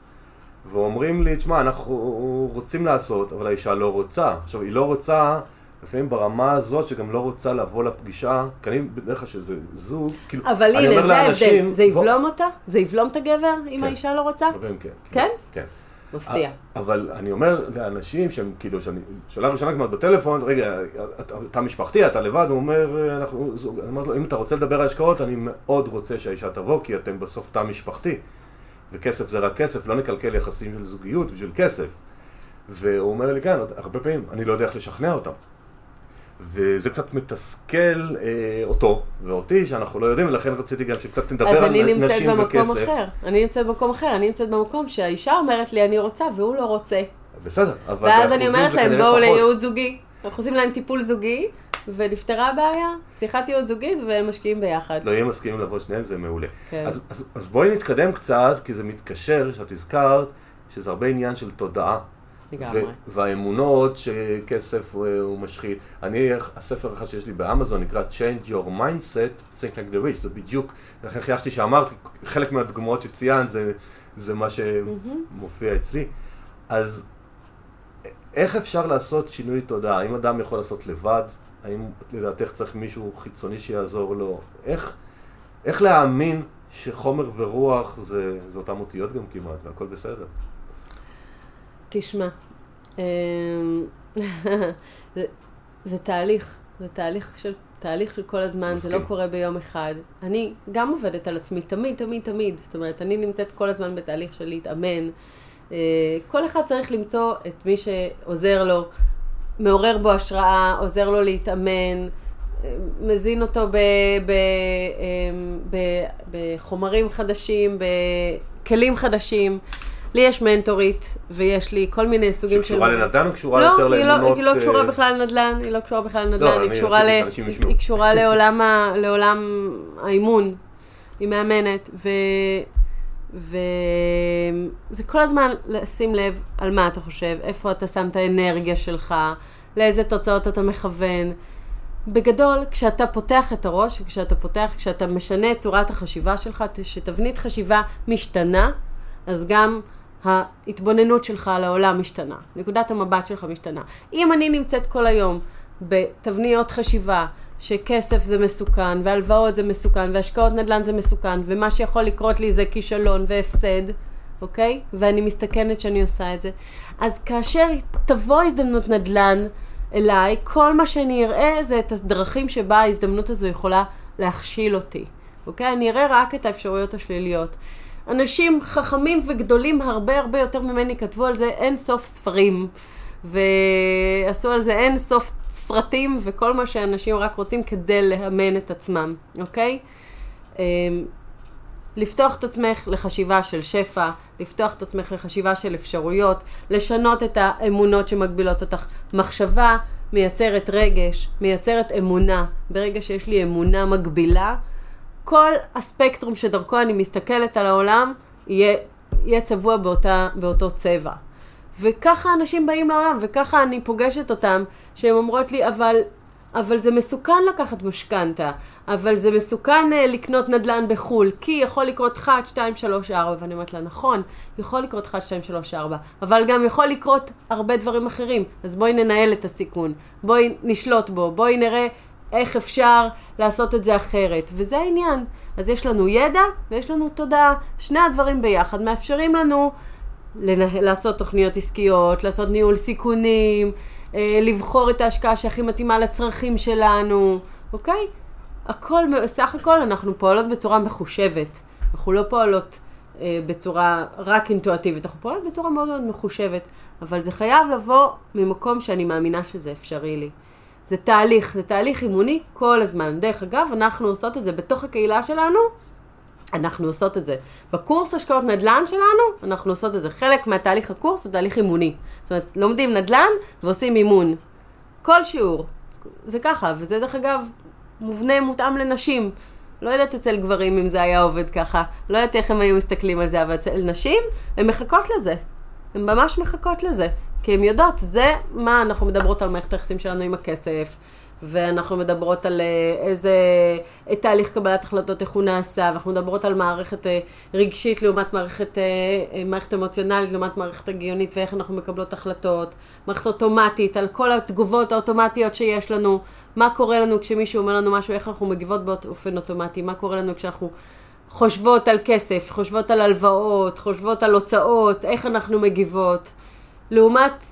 ואומרים לי, תשמע, אנחנו רוצים לעשות, אבל האישה לא רוצה. עכשיו, היא לא רוצה, לפעמים ברמה הזאת, שגם לא רוצה לבוא לפגישה, כי אני בדרך כלל שזה זוג, כאילו,
אבל הנה, זה ההבדל, זה יבלום אותה? זה יבלום את הגבר, אם כן. האישה לא רוצה?
כן.
כן?
כן.
מפתיע.
אבל אני אומר לאנשים שהם כאילו, שאני, שאלה ראשונה כמעט בטלפון, רגע, אתה, משפחתי, אתה לבד, הוא אומר, אנחנו, אני אומר לו, אם אתה רוצה לדבר על השקעות, אני מאוד רוצה שהאישה תבוא, כי אתם בסוף תא משפחתי. וכסף זה רק כסף, לא נקלקל יחסים של זוגיות בשביל כסף. והוא אומר לי, כן, הרבה פעמים, אני לא יודע איך לשכנע אותם. וזה קצת מתסכל אה, אותו ואותי, שאנחנו לא יודעים, ולכן רציתי גם שקצת נדבר על נשים וכסף.
אז אני נמצאת במקום אחר. אני נמצאת במקום אחר, אני נמצאת במקום שהאישה אומרת לי, אני רוצה, והוא לא רוצה.
בסדר,
אבל ואז אני אומרת להם, בואו לייעוד זוגי. אנחנו עושים להם טיפול זוגי, ונפתרה הבעיה, שיחת ייעוד זוגית, והם משקיעים ביחד.
לא, אם מסכימים לבוא שניהם, זה מעולה. כן. אז, אז, אז בואי נתקדם קצת, כי זה מתקשר, שאת הזכרת, שזה הרבה עניין של תודעה.
לגמרי.
והאמונות שכסף הוא משחית. אני, הספר אחד שיש לי באמזון נקרא Change Your Mindset, Think Like the Rich, זה בדיוק, לכן חיישתי שאמרת, חלק מהדוגמאות שציינת זה, זה מה שמופיע אצלי. אז איך אפשר לעשות שינוי תודעה? האם אדם יכול לעשות לבד? האם לדעתך צריך מישהו חיצוני שיעזור לו? איך, איך להאמין שחומר ורוח זה, זה אותם אותיות גם כמעט, והכל בסדר?
תשמע, אמ, [laughs] זה, זה תהליך, זה תהליך של, תהליך של כל הזמן, מסכים. זה לא קורה ביום אחד. אני גם עובדת על עצמי, תמיד, תמיד, תמיד. זאת אומרת, אני נמצאת כל הזמן בתהליך של להתאמן. אה, כל אחד צריך למצוא את מי שעוזר לו, מעורר בו השראה, עוזר לו להתאמן, אה, מזין אותו ב, ב, אמ, ב, בחומרים חדשים, בכלים חדשים. לי יש מנטורית, ויש לי כל מיני סוגים
של... שקשורה לנדל"ן או קשורה לא, יותר לאמונות?
לא, היא לא קשורה אה, בכלל לנדל"ן, היא לא קשורה בכלל לנדל"ן, לא, היא, קשורה ל... היא קשורה לעולם, ה... לעולם האימון. היא מאמנת, ו... וזה כל הזמן לשים לב על מה אתה חושב, איפה אתה שם את האנרגיה שלך, לאיזה תוצאות אתה מכוון. בגדול, כשאתה פותח את הראש, וכשאתה פותח, כשאתה משנה את צורת החשיבה שלך, שתבנית חשיבה משתנה, אז גם ההתבוננות שלך על העולם משתנה, נקודת המבט שלך משתנה. אם אני נמצאת כל היום בתבניות חשיבה שכסף זה מסוכן, והלוואות זה מסוכן, והשקעות נדל"ן זה מסוכן, ומה שיכול לקרות לי זה כישלון והפסד, אוקיי? ואני מסתכנת שאני עושה את זה. אז כאשר תבוא הזדמנות נדל"ן אליי, כל מה שאני אראה זה את הדרכים שבה ההזדמנות הזו יכולה להכשיל אותי, אוקיי? אני אראה רק את האפשרויות השליליות. אנשים חכמים וגדולים הרבה הרבה יותר ממני כתבו על זה אין סוף ספרים, ועשו על זה אין סוף סרטים, וכל מה שאנשים רק רוצים כדי לאמן את עצמם, אוקיי? אמ, לפתוח את עצמך לחשיבה של שפע, לפתוח את עצמך לחשיבה של אפשרויות, לשנות את האמונות שמגבילות אותך. מחשבה מייצרת רגש, מייצרת אמונה. ברגע שיש לי אמונה מגבילה, כל הספקטרום שדרכו אני מסתכלת על העולם יהיה, יהיה צבוע באותה, באותו צבע. וככה אנשים באים לעולם, וככה אני פוגשת אותם, שהן אומרות לי, אבל, אבל זה מסוכן לקחת משכנתה, אבל זה מסוכן uh, לקנות נדל"ן בחו"ל, כי יכול לקרות 1, 2, 3, 4, ואני אומרת לה, נכון, יכול לקרות 1, 2, 3, 4, אבל גם יכול לקרות הרבה דברים אחרים, אז בואי ננהל את הסיכון, בואי נשלוט בו, בואי נראה איך אפשר לעשות את זה אחרת, וזה העניין. אז יש לנו ידע ויש לנו תודעה, שני הדברים ביחד מאפשרים לנו לנה... לעשות תוכניות עסקיות, לעשות ניהול סיכונים, אה, לבחור את ההשקעה שהכי מתאימה לצרכים שלנו, אוקיי? הכל, סך הכל אנחנו פועלות בצורה מחושבת. אנחנו לא פועלות אה, בצורה רק אינטואטיבית, אנחנו פועלות בצורה מאוד מאוד מחושבת, אבל זה חייב לבוא ממקום שאני מאמינה שזה אפשרי לי. זה תהליך, זה תהליך אימוני כל הזמן. דרך אגב, אנחנו עושות את זה בתוך הקהילה שלנו, אנחנו עושות את זה. בקורס השקעות נדל"ן שלנו, אנחנו עושות את זה. חלק מהתהליך הקורס הוא תהליך אימוני. זאת אומרת, לומדים נדל"ן ועושים אימון. כל שיעור. זה ככה, וזה דרך אגב מובנה מותאם לנשים. לא יודעת אצל גברים אם זה היה עובד ככה. לא יודעת איך הם היו מסתכלים על זה, אבל אצל נשים, הן מחכות לזה. הן ממש מחכות לזה. כי הן יודעות, זה מה אנחנו מדברות על מערכת היחסים שלנו עם הכסף, ואנחנו מדברות על אה, איזה תהליך קבלת החלטות, איך הוא נעשה, ואנחנו מדברות על מערכת אה, רגשית לעומת מערכת, אה, מערכת אמוציונלית לעומת מערכת הגיונית, ואיך אנחנו מקבלות החלטות, מערכת אוטומטית, על כל התגובות האוטומטיות שיש לנו, מה קורה לנו כשמישהו אומר לנו משהו, איך אנחנו מגיבות באופן אוטומטי, מה קורה לנו כשאנחנו חושבות על כסף, חושבות על הלוואות, חושבות על הוצאות, איך אנחנו מגיבות, לעומת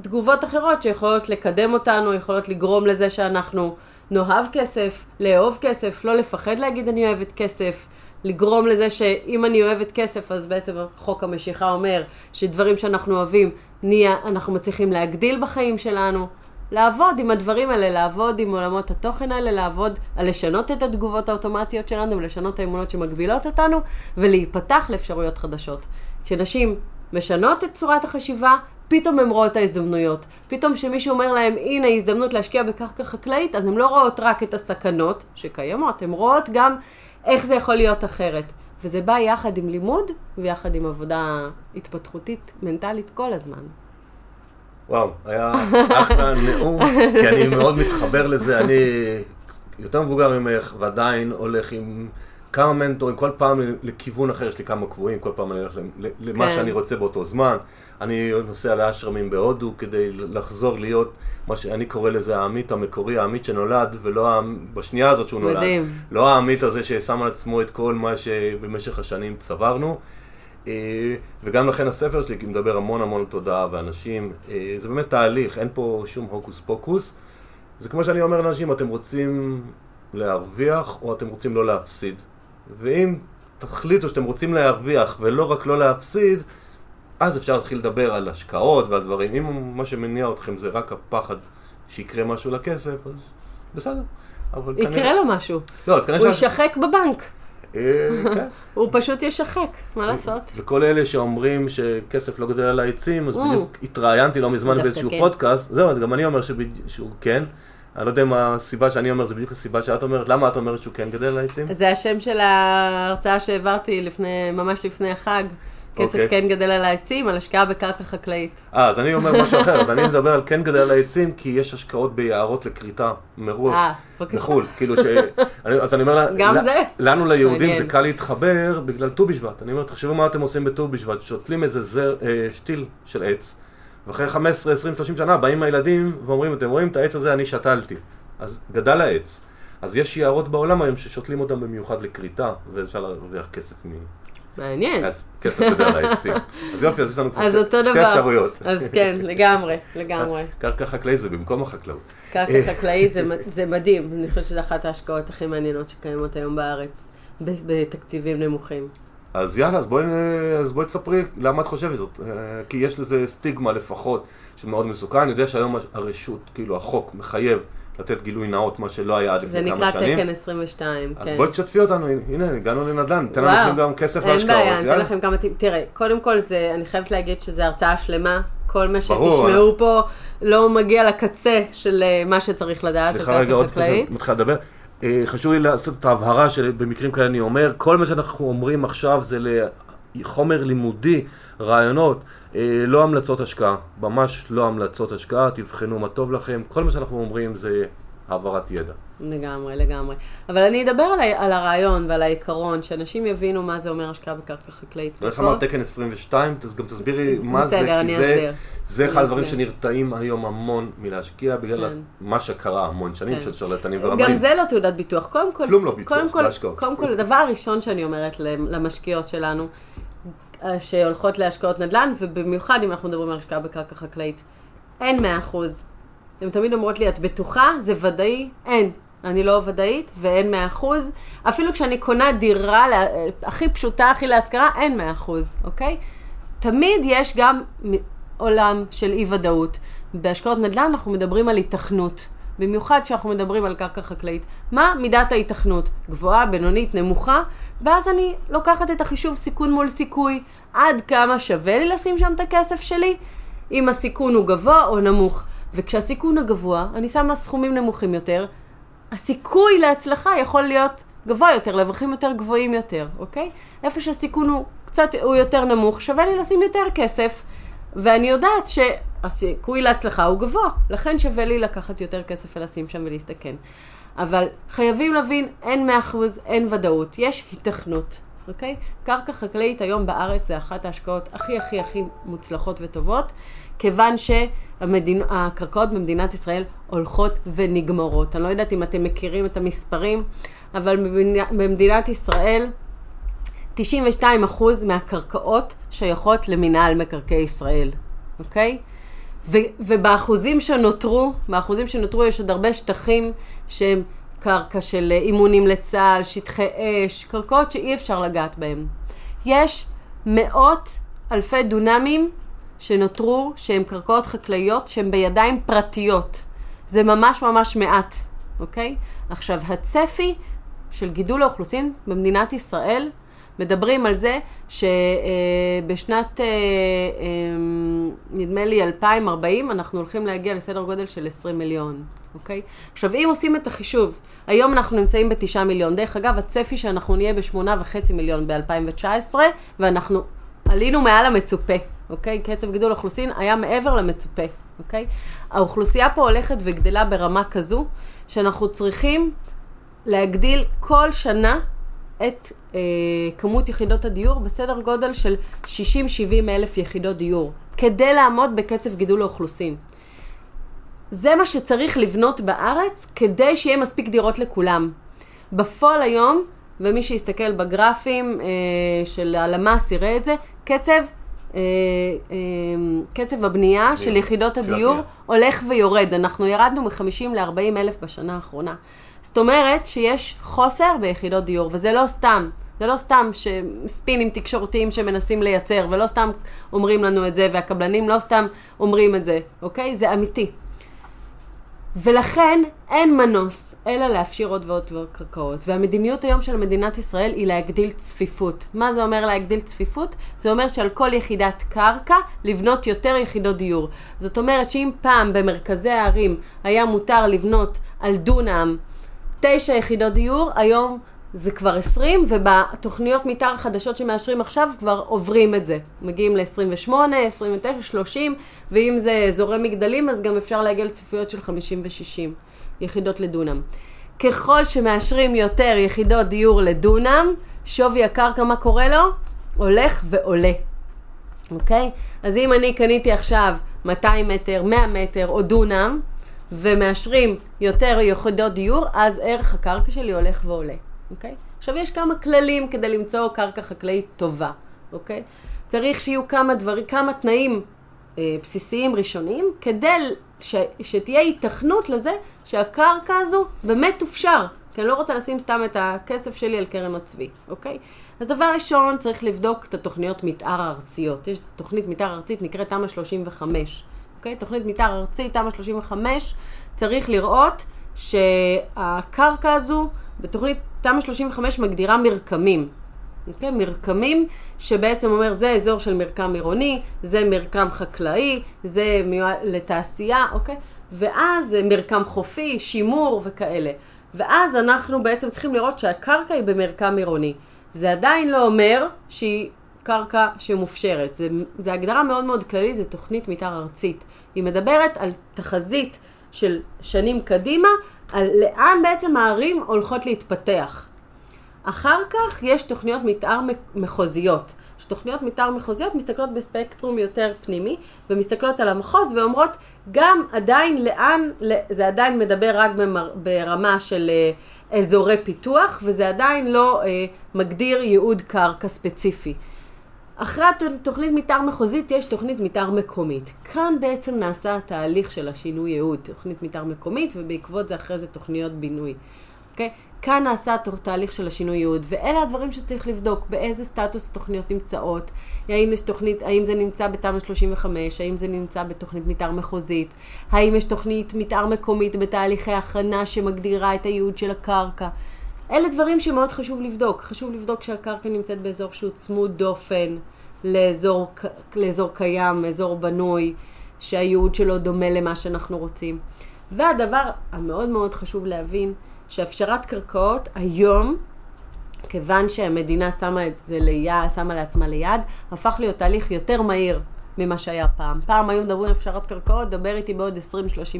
תגובות אחרות שיכולות לקדם אותנו, יכולות לגרום לזה שאנחנו נאהב כסף, לאהוב כסף, לא לפחד להגיד אני אוהבת כסף, לגרום לזה שאם אני אוהבת כסף, אז בעצם חוק המשיכה אומר שדברים שאנחנו אוהבים, נהיה, אנחנו מצליחים להגדיל בחיים שלנו. לעבוד עם הדברים האלה, לעבוד עם עולמות התוכן האלה, לעבוד על לשנות את התגובות האוטומטיות שלנו ולשנות את האמונות שמגבילות אותנו ולהיפתח לאפשרויות חדשות. כשנשים משנות את צורת החשיבה, פתאום הן רואות את ההזדמנויות. פתאום כשמישהו אומר להם, הנה הזדמנות להשקיע בקרקע חקלאית, אז הן לא רואות רק את הסכנות שקיימות, הן רואות גם איך זה יכול להיות אחרת. וזה בא יחד עם לימוד ויחד עם עבודה התפתחותית, מנטלית כל הזמן.
וואו, היה אחלה נאום, כי אני מאוד מתחבר לזה, אני יותר מבוגר ממך ועדיין הולך עם כמה מנטורים, כל פעם לכיוון אחר, יש לי כמה קבועים, כל פעם אני הולך למה כן. שאני רוצה באותו זמן. אני נוסע לאשרמים בהודו כדי לחזור להיות מה שאני קורא לזה העמית המקורי, העמית שנולד, ולא בשנייה הזאת שהוא נולד. מדהים. לא העמית הזה ששם על עצמו את כל מה שבמשך השנים צברנו. אה, וגם לכן הספר שלי מדבר המון המון תודעה ואנשים, אה, זה באמת תהליך, אין פה שום הוקוס פוקוס. זה כמו שאני אומר לאנשים, אתם רוצים להרוויח או אתם רוצים לא להפסיד. ואם תחליטו שאתם רוצים להרוויח ולא רק לא להפסיד, אז אפשר להתחיל לדבר על השקעות ועל דברים. אם מה שמניע אתכם זה רק הפחד שיקרה משהו לכסף, אז בסדר.
יקרה כנראה... לו משהו. לא, אז כנראה... הוא ש... יישחק בבנק.
אה, כן. [laughs]
הוא פשוט ישחק, מה לעשות?
וכל אלה שאומרים שכסף לא גדל על העצים, אז mm. בדיוק התראיינתי לא מזמן באיזשהו כן. פודקאסט, זהו, אז גם אני אומר שהוא כן. אני לא יודע מה הסיבה שאני אומר, זה בדיוק הסיבה שאת אומרת, למה את אומרת שהוא כן גדל על העצים?
זה השם של ההרצאה שהעברתי לפני, ממש לפני החג. כסף okay. אוקיי. כן גדל על העצים, על השקעה בקרקע חקלאית.
אה, אז אני אומר משהו אחר, אז אני מדבר על כן גדל על העצים, כי יש השקעות ביערות לכריתה מראש. אה. בחו"ל, כאילו ש... אני, אז אני אומר,
גם לה, זה?
לנו ליהודים זה קל להתחבר בגלל ט"ו בשבט. אני אומר, תחשבו מה אתם עושים בט"ו בשבט, שותלים איזה זר, אה, שתיל של עץ, ואחרי 15, 20, 30 שנה באים הילדים ואומרים, אתם רואים את העץ הזה, אני שתלתי. אז גדל העץ. אז יש יערות בעולם היום ששותלים אותם במיוחד לכריתה, ואפשר להרוויח כסף מ...
מעניין.
אז כסף גדל העצים. [laughs] אז יופי, אז יש לנו פה שתי אפשרויות.
אז כן, [laughs] לגמרי, לגמרי.
קרקע חקלאית זה במקום החקלאות.
קרקע חקלאית [laughs] זה מדהים, אני חושבת שזו אחת ההשקעות הכי מעניינות שקיימות היום בארץ, בתקציבים נמוכים.
אז יאללה, אז בואי, אז בואי תספרי למה את חושבת זאת. אה, כי יש לזה סטיגמה לפחות, שמאוד מסוכן. אני יודע שהיום הרשות, כאילו החוק, מחייב לתת גילוי נאות, מה שלא היה עד לפני כמה
שנים. זה נקרא תקן 22,
אז כן. אז בואי תשתפי אותנו, הנה, הגענו לנדל"ן, ניתן לאנשים גם כסף להשקעות.
אין בעיה, ניתן לכם כמה. תראה, קודם כל, זה, אני חייבת להגיד שזו הרצאה שלמה. כל מה שתשמעו פה לא מגיע לקצה של אה, מה שצריך לדעת.
סליחה רגע, עוד לפני מתחילה לדבר. אה, חשוב לי לעשות את ההבהרה שבמקרים כאלה אני אומר, כל מה שאנחנו אומרים עכשיו זה לחומר לימודי, רעיונות. אה, לא המלצות השקעה, ממש לא המלצות השקעה, תבחנו מה טוב לכם, כל מה שאנחנו אומרים זה העברת ידע.
לגמרי, לגמרי. אבל אני אדבר על, על הרעיון ועל העיקרון, שאנשים יבינו מה זה אומר השקעה בקרקע חקלאית.
ואיך אמרת תקן 22, גם תסבירי מה זה,
בסדר, אני אסביר.
זה אחד הדברים שנרתעים היום המון מלהשקיע, בגלל כן. מה שקרה המון שנים כן. של שרלטנים ורמאים.
גם זה לא תעודת ביטוח. קודם כל,
כלום לא ביטוח, קודם
כל, קודם כל, הדבר הראשון שאני אומרת למשקיעות שלנו, אה, שהולכות להשקעות נדל"ן, ובמיוחד אם אנחנו מדברים על השקעה בקרקע חקלאית. אין מאה אחוז. הן תמיד אומרות לי, את בטוחה? זה ודאי? אין. אני לא ודאית ואין מאה אחוז. אפילו כשאני קונה דירה הכי פשוטה, הכי להשכרה, אין מאה אחוז, אוקיי? תמיד יש גם עולם של אי ודאות. בהשקעות נדל"ן אנחנו מדברים על היתכנות. במיוחד כשאנחנו מדברים על קרקע חקלאית. מה מידת ההיתכנות? גבוהה, בינונית, נמוכה? ואז אני לוקחת את החישוב סיכון מול סיכוי. עד כמה שווה לי לשים שם את הכסף שלי? אם הסיכון הוא גבוה או נמוך. וכשהסיכון הגבוה, אני שמה סכומים נמוכים יותר, הסיכוי להצלחה יכול להיות גבוה יותר, לרווחים יותר גבוהים יותר, אוקיי? איפה שהסיכון הוא קצת, הוא יותר נמוך, שווה לי לשים יותר כסף, ואני יודעת שהסיכוי להצלחה הוא גבוה, לכן שווה לי לקחת יותר כסף ולשים שם ולהסתכן. אבל חייבים להבין, אין מאה אחוז, אין ודאות, יש היתכנות, אוקיי? קרקע חקלאית היום בארץ זה אחת ההשקעות הכי הכי הכי מוצלחות וטובות, כיוון שהקרקעות במדינת ישראל הולכות ונגמרות. אני לא יודעת אם אתם מכירים את המספרים, אבל במדינת ישראל 92% מהקרקעות שייכות למינהל מקרקעי ישראל, אוקיי? ו- ובאחוזים שנותרו, באחוזים שנותרו יש עוד הרבה שטחים שהם קרקע של אימונים לצה"ל, שטחי אש, קרקעות שאי אפשר לגעת בהם. יש מאות אלפי דונמים שנותרו שהם קרקעות חקלאיות שהן בידיים פרטיות. זה ממש ממש מעט, אוקיי? עכשיו, הצפי של גידול האוכלוסין במדינת ישראל מדברים על זה שבשנת, אה, אה, נדמה לי, 2040, אנחנו הולכים להגיע לסדר גודל של 20 מיליון, אוקיי? עכשיו, אם עושים את החישוב, היום אנחנו נמצאים בתשעה מיליון. דרך אגב, הצפי שאנחנו נהיה בשמונה וחצי מיליון ב-2019, ואנחנו עלינו מעל המצופה, אוקיי? קצב גידול האוכלוסין היה מעבר למצופה, אוקיי? האוכלוסייה פה הולכת וגדלה ברמה כזו, שאנחנו צריכים להגדיל כל שנה את אה, כמות יחידות הדיור בסדר גודל של 60-70 אלף יחידות דיור, כדי לעמוד בקצב גידול האוכלוסין. זה מה שצריך לבנות בארץ כדי שיהיה מספיק דירות לכולם. בפועל היום, ומי שיסתכל בגרפים אה, של הלמ"ס יראה את זה, קצב, קצב הבנייה של יחידות הדיור הולך ויורד. אנחנו ירדנו מ-50 ל-40 אלף בשנה האחרונה. זאת אומרת שיש חוסר ביחידות דיור, וזה לא סתם. זה לא סתם ספינים תקשורתיים שמנסים לייצר, ולא סתם אומרים לנו את זה, והקבלנים לא סתם אומרים את זה, אוקיי? זה אמיתי. ולכן אין מנוס אלא להפשיר עוד ועוד ועוד קרקעות. והמדיניות היום של מדינת ישראל היא להגדיל צפיפות. מה זה אומר להגדיל צפיפות? זה אומר שעל כל יחידת קרקע לבנות יותר יחידות דיור. זאת אומרת שאם פעם במרכזי הערים היה מותר לבנות על דונם תשע יחידות דיור, היום זה כבר 20, ובתוכניות מתאר החדשות שמאשרים עכשיו כבר עוברים את זה. מגיעים ל-28, 29, 30, ואם זה אזורי מגדלים, אז גם אפשר להגיע לצפיפויות של 50 ו-60 יחידות לדונם. ככל שמאשרים יותר יחידות דיור לדונם, שווי הקרקע, מה קורה לו? הולך ועולה. אוקיי? אז אם אני קניתי עכשיו 200 מטר, 100 מטר או דונם, ומאשרים יותר יחידות דיור, אז ערך הקרקע שלי הולך ועולה, אוקיי? עכשיו יש כמה כללים כדי למצוא קרקע חקלאית טובה, אוקיי? צריך שיהיו כמה דברים, כמה תנאים אה, בסיסיים ראשוניים, כדי ש, שתהיה היתכנות לזה שהקרקע הזו באמת תופשר. כי אני לא רוצה לשים סתם את הכסף שלי על קרן הצבי, אוקיי? אז דבר ראשון, צריך לבדוק את התוכניות מתאר הארציות. יש תוכנית מתאר ארצית נקראת תמ"א 35. אוקיי? תוכנית מתאר ארצית, תמ"א 35, צריך לראות שהקרקע הזו, בתוכנית תמ"א 35 מגדירה מרקמים. אוקיי? מרקמים שבעצם אומר זה אזור של מרקם עירוני, זה מרקם חקלאי, זה מיועד לתעשייה, אוקיי? ואז מרקם חופי, שימור וכאלה. ואז אנחנו בעצם צריכים לראות שהקרקע היא במרקם עירוני. זה עדיין לא אומר שהיא קרקע שמופשרת. זו הגדרה מאוד מאוד כללית, זו תוכנית מתאר ארצית. היא מדברת על תחזית של שנים קדימה, על לאן בעצם הערים הולכות להתפתח. אחר כך יש תוכניות מתאר מחוזיות. שתוכניות מתאר מחוזיות מסתכלות בספקטרום יותר פנימי, ומסתכלות על המחוז ואומרות גם עדיין לאן, זה עדיין מדבר רק ברמה של אה, אזורי פיתוח, וזה עדיין לא אה, מגדיר ייעוד קרקע ספציפי. אחרי תוכנית מתאר מחוזית יש תוכנית מתאר מקומית. כאן בעצם נעשה התהליך של השינוי ייעוד, תוכנית מתאר מקומית, ובעקבות זה אחרי זה תוכניות בינוי. אוקיי? כאן נעשה תהליך של השינוי ייעוד, ואלה הדברים שצריך לבדוק, באיזה סטטוס תוכניות נמצאות, האם יש תוכנית, האם זה נמצא בתמ"א 35, האם זה נמצא בתוכנית מתאר מחוזית, האם יש תוכנית מתאר מקומית בתהליכי הכנה שמגדירה את הייעוד של הקרקע. אלה דברים שמאוד חשוב לבדוק. חשוב לבדוק שהקרקע נמצאת באזור שהוא צמוד דופן לאזור, לאזור קיים, אזור בנוי, שהייעוד שלו דומה למה שאנחנו רוצים. והדבר המאוד מאוד חשוב להבין, שהפשרת קרקעות היום, כיוון שהמדינה שמה את זה ליד, שמה לעצמה ליד, הפך להיות תהליך יותר מהיר ממה שהיה פעם. פעם היו מדברים על הפשרת קרקעות, דבר איתי בעוד 20-30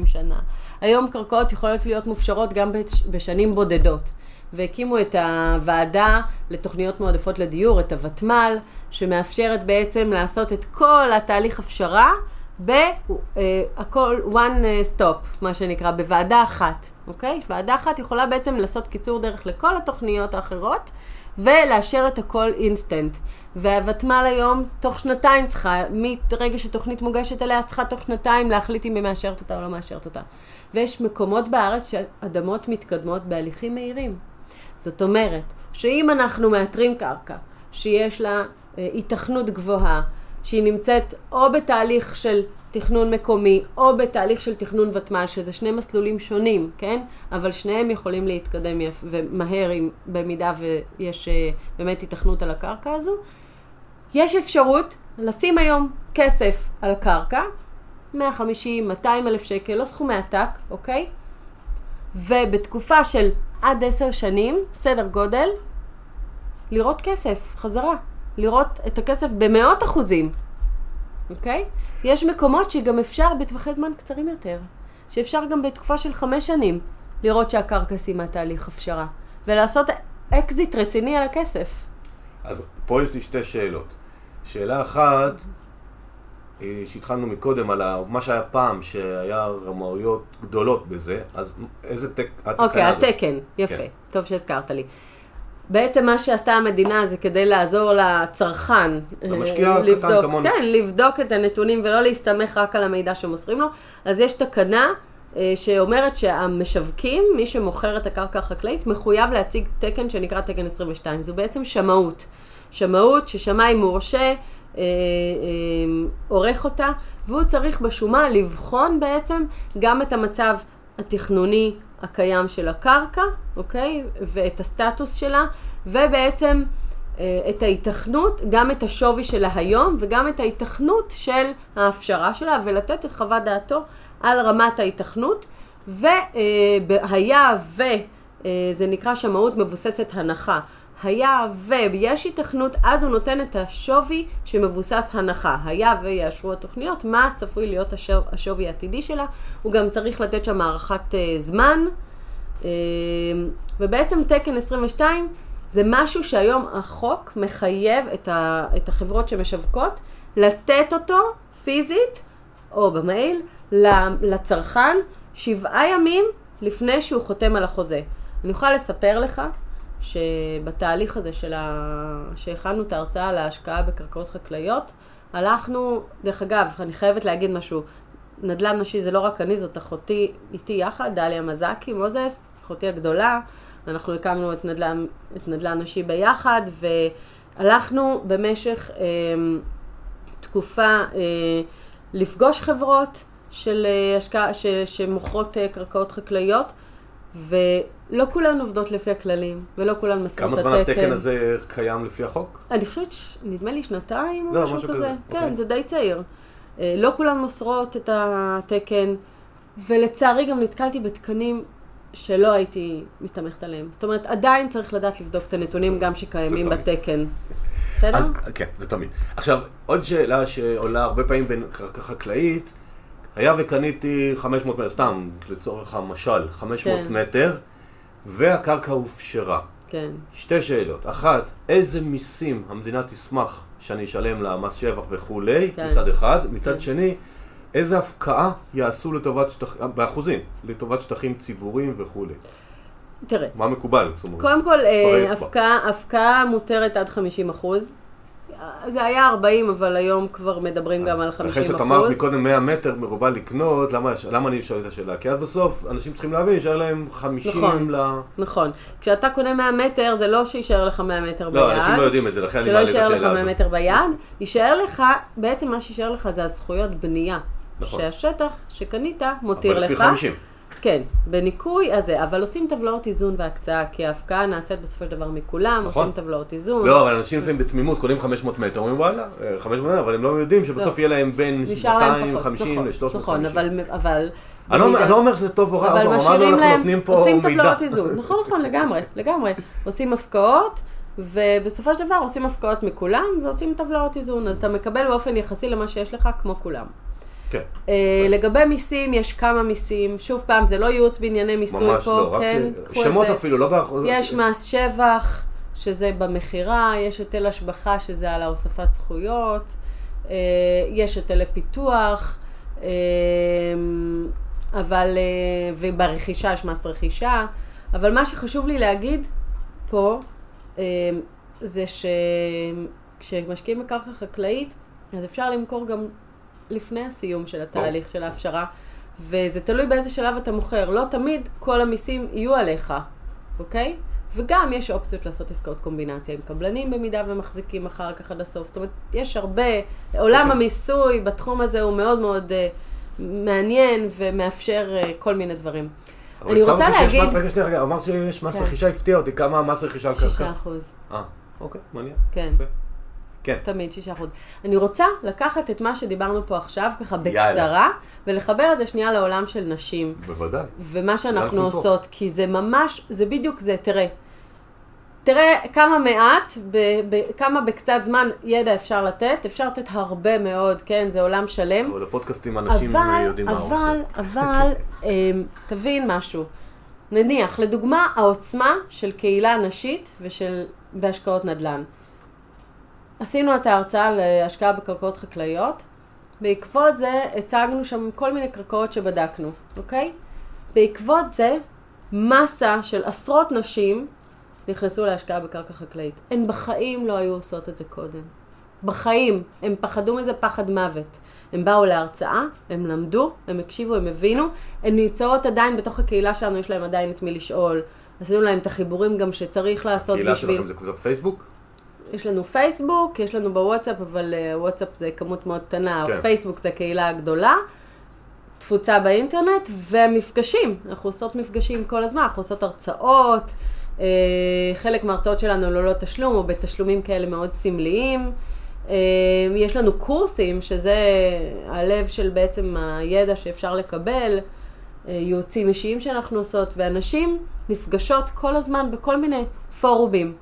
שנה. היום קרקעות יכולות להיות מופשרות גם בשנים בודדות. והקימו את הוועדה לתוכניות מועדפות לדיור, את הוותמ"ל, שמאפשרת בעצם לעשות את כל התהליך הפשרה בהכל one stop, מה שנקרא, בוועדה אחת, אוקיי? ועדה אחת יכולה בעצם לעשות קיצור דרך לכל התוכניות האחרות, ולאשר את הכל אינסטנט. והוותמ"ל היום, תוך שנתיים צריכה, מרגע שתוכנית מוגשת אליה, צריכה תוך שנתיים להחליט אם היא מאשרת אותה או לא מאשרת אותה. ויש מקומות בארץ שאדמות מתקדמות בהליכים מהירים. זאת אומרת, שאם אנחנו מאתרים קרקע שיש לה אה, היתכנות גבוהה, שהיא נמצאת או בתהליך של תכנון מקומי או בתהליך של תכנון ותמ"ל, שזה שני מסלולים שונים, כן? אבל שניהם יכולים להתקדם יפ... ומהר אם, במידה ויש אה, באמת היתכנות על הקרקע הזו. יש אפשרות לשים היום כסף על הקרקע, 150, 200 אלף שקל, לא סכומי עתק, אוקיי? ובתקופה של עד עשר שנים, סדר גודל, לראות כסף, חזרה. לראות את הכסף במאות אחוזים, אוקיי? יש מקומות שגם אפשר בטווחי זמן קצרים יותר, שאפשר גם בתקופה של חמש שנים לראות שהקרקע סיימה תהליך הפשרה, ולעשות אקזיט רציני על הכסף.
אז פה יש לי שתי שאלות. שאלה אחת, שהתחלנו מקודם על מה שהיה פעם, שהיה רמאויות גדולות בזה, אז איזה תק...
אוקיי, התקן, יפה, כן. טוב שהזכרת לי. בעצם מה שעשתה המדינה זה כדי לעזור לצרכן.
למשקיע אה, קטן כמוני.
כן, לבדוק את הנתונים ולא להסתמך רק על המידע שמוסרים לו. אז יש תקנה אה, שאומרת שהמשווקים, מי שמוכר את הקרקע החקלאית, מחויב להציג תקן שנקרא תקן 22. זו בעצם שמאות. שמאות ששמאי מורשה אה, אה, עורך אותה, והוא צריך בשומה לבחון בעצם גם את המצב התכנוני הקיים של הקרקע, אוקיי? ואת הסטטוס שלה, ובעצם אה, את ההיתכנות, גם את השווי שלה היום, וגם את ההיתכנות של ההפשרה שלה, ולתת את חוות דעתו על רמת ההיתכנות. והיה וזה נקרא שמאות מבוססת הנחה. היה ויש היתכנות, אז הוא נותן את השווי שמבוסס הנחה. היה ויאשרו התוכניות, מה צפוי להיות השו, השווי העתידי שלה. הוא גם צריך לתת שם הערכת uh, זמן. Uh, ובעצם תקן 22 זה משהו שהיום החוק מחייב את, ה, את החברות שמשווקות לתת אותו פיזית או במייל לצרכן שבעה ימים לפני שהוא חותם על החוזה. אני יכולה לספר לך שבתהליך הזה של ה... שהכנו את ההרצאה על ההשקעה בקרקעות חקלאיות, הלכנו, דרך אגב, אני חייבת להגיד משהו, נדל"ן נשי זה לא רק אני, זאת אחותי איתי יחד, דליה מזקי, מוזס, אחותי הגדולה, ואנחנו הקמנו את נדל"ן, את נדל"ן נשי ביחד, והלכנו במשך אה, תקופה אה, לפגוש חברות של אה, השקעה, שמוכרות אה, קרקעות חקלאיות, ולא כולן עובדות לפי הכללים, ולא כולן מסרו את התקן.
כמה זמן התקן הזה קיים לפי החוק?
אני חושבת, נדמה לי שנתיים או לא, משהו, משהו כזה. כזה. כן, אוקיי. זה די צעיר. אה, לא כולן מוסרות את התקן, ולצערי גם נתקלתי בתקנים שלא הייתי מסתמכת עליהם. זאת אומרת, עדיין צריך לדעת לבדוק את הנתונים גם שקיימים בתקן. בסדר? אז,
כן, זה תמיד. עכשיו, עוד שאלה שעולה הרבה פעמים בין קרקע חקלאית, היה וקניתי 500 מטר, סתם לצורך המשל, 500 כן. מטר, והקרקע הופשרה.
כן.
שתי שאלות. אחת, איזה מיסים המדינה תשמח שאני אשלם לה מס שבח וכולי, כן. מצד אחד. מצד כן. שני, איזה הפקעה יעשו לטובת שטחים, באחוזים, לטובת שטחים ציבוריים וכולי.
תראה.
מה מקובל?
קודם כל, אה, הפקעה מותרת עד 50 אחוז. זה היה 40, אבל היום כבר מדברים גם על 50 אחוז. לכן
כשאת אמרת מקודם 100 מטר מרובע לקנות, למה, למה אני שואל את השאלה? כי אז בסוף אנשים צריכים להבין, יישאר להם 50
נכון,
ל...
נכון. כשאתה קונה 100 מטר, זה לא שיישאר לך 100 מטר ביד.
לא, אנשים לא יודעים את זה, לכן אני מעלה את השאלה
הזאת. שלא יישאר לך 100 מטר ביד, יישאר לך, בעצם מה שיישאר לך זה הזכויות בנייה. נכון. שהשטח שקנית מותיר לך. אבל לפי
50.
כן, בניקוי הזה, אבל עושים טבלאות איזון והקצאה, כי ההפקעה נעשית בסופו של דבר מכולם, נכון. עושים טבלאות איזון.
לא, אבל אנשים לפעמים בתמימות קונים 500 מטר, אומרים וואלה, 500 מטר, אבל הם לא יודעים שבסוף לא. יהיה להם בין 250 ל-350.
נכון, אבל... אבל
אני לא, לא אומר שזה טוב או רע, אבל אמרנו אנחנו נותנים פה מידע.
עושים טבלאות איזון, נכון, נכון, לגמרי, לגמרי. עושים הפקעות. ובסופו של דבר עושים הפקעות מכולם ועושים טבלאות איזון, אז אתה מקבל באופן יחסי למה שיש לך כמו כולם.
כן.
אה, לגבי מיסים, יש כמה מיסים. שוב פעם, זה לא ייעוץ בענייני מיסוי
ממש
פה,
לא,
כן?
רק שמות אפילו, לא באחוז.
יש מס שבח, שזה במכירה, יש היטל השבחה, שזה על ההוספת זכויות, אה, יש היטלי פיתוח, אה, אבל, וברכישה יש מס רכישה, אבל מה שחשוב לי להגיד פה, אה, זה שכשמשקיעים בקרקע חקלאית, אז אפשר למכור גם לפני הסיום של התהליך של ההפשרה, וזה תלוי באיזה שלב אתה מוכר. לא תמיד כל המיסים יהיו עליך, אוקיי? וגם יש אופציות לעשות עסקאות קומבינציה עם קבלנים במידה ומחזיקים אחר כך עד הסוף. זאת אומרת, יש הרבה, עולם okay. המיסוי בתחום הזה הוא מאוד מאוד uh, מעניין ומאפשר uh, כל מיני דברים.
אני רוצה להגיד... מס, רגע, שנייה, רגע, אמרת שיש מס כן. רכישה, הפתיע אותי, כמה מס רכישה על קרקע?
שישה אחוז.
אה, אוקיי, מעניין.
כן. כן. תמיד שישה אחוז. אני רוצה לקחת את מה שדיברנו פה עכשיו, ככה בקצרה, יאללה. ולחבר את זה שנייה לעולם של נשים.
בוודאי.
ומה שאנחנו עושות, פה. כי זה ממש, זה בדיוק זה, תראה. תראה כמה מעט, ב, ב, כמה בקצת זמן ידע אפשר לתת, אפשר לתת הרבה מאוד, כן, זה עולם שלם.
אבל הפודקאסטים אנשים אבל, יודעים מה
עושים. אבל, אבל, [laughs] אמ, תבין משהו. נניח, לדוגמה, העוצמה של קהילה נשית ושל בהשקעות נדל"ן. עשינו את ההרצאה להשקעה בקרקעות חקלאיות. בעקבות זה הצגנו שם כל מיני קרקעות שבדקנו, אוקיי? בעקבות זה, מסה של עשרות נשים נכנסו להשקעה בקרקע חקלאית. הן בחיים לא היו עושות את זה קודם. בחיים. הם פחדו מזה פחד מוות. הם באו להרצאה, הם למדו, הם הקשיבו, הם הבינו. הן נמצאות עדיין בתוך הקהילה שלנו, יש להם עדיין את מי לשאול. עשינו להם את החיבורים גם שצריך לעשות
בשביל... הקהילה שלכם זה קבוצת פייסבוק?
יש לנו פייסבוק, יש לנו בוואטסאפ, אבל uh, וואטסאפ זה כמות מאוד קטנה, כן. פייסבוק זה קהילה הגדולה, תפוצה באינטרנט, ומפגשים, אנחנו עושות מפגשים כל הזמן, אנחנו עושות הרצאות, uh, חלק מההרצאות שלנו ללא תשלום, או בתשלומים כאלה מאוד סמליים. Uh, יש לנו קורסים, שזה הלב של בעצם הידע שאפשר לקבל, uh, ייעוצים אישיים שאנחנו עושות, ואנשים נפגשות כל הזמן בכל מיני פורומים,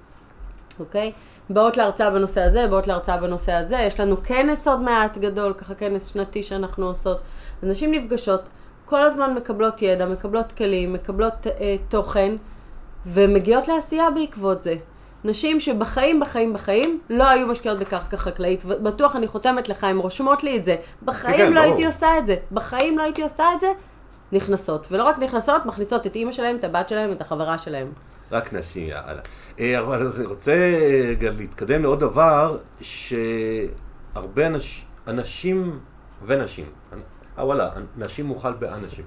אוקיי? באות להרצאה בנושא הזה, באות להרצאה בנושא הזה, יש לנו כנס עוד מעט גדול, ככה כנס שנתי שאנחנו עושות. אנשים נפגשות, כל הזמן מקבלות ידע, מקבלות כלים, מקבלות אה, תוכן, ומגיעות לעשייה בעקבות זה. נשים שבחיים, בחיים, בחיים, לא היו משקיעות בקרקע חקלאית, ובטוח אני חותמת לך, הן רושמות לי את זה. בחיים כן, לא ברור. הייתי עושה את זה. בחיים לא הייתי עושה את זה, נכנסות. ולא רק נכנסות, מכניסות את אימא שלהם, את הבת שלהם, את החברה שלהם.
רק נשים, יאללה. אה, אבל אני רוצה רגע להתקדם לעוד דבר, שהרבה אנש, אנשים ונשים, אה וואלה, נשים מוכל באנשים,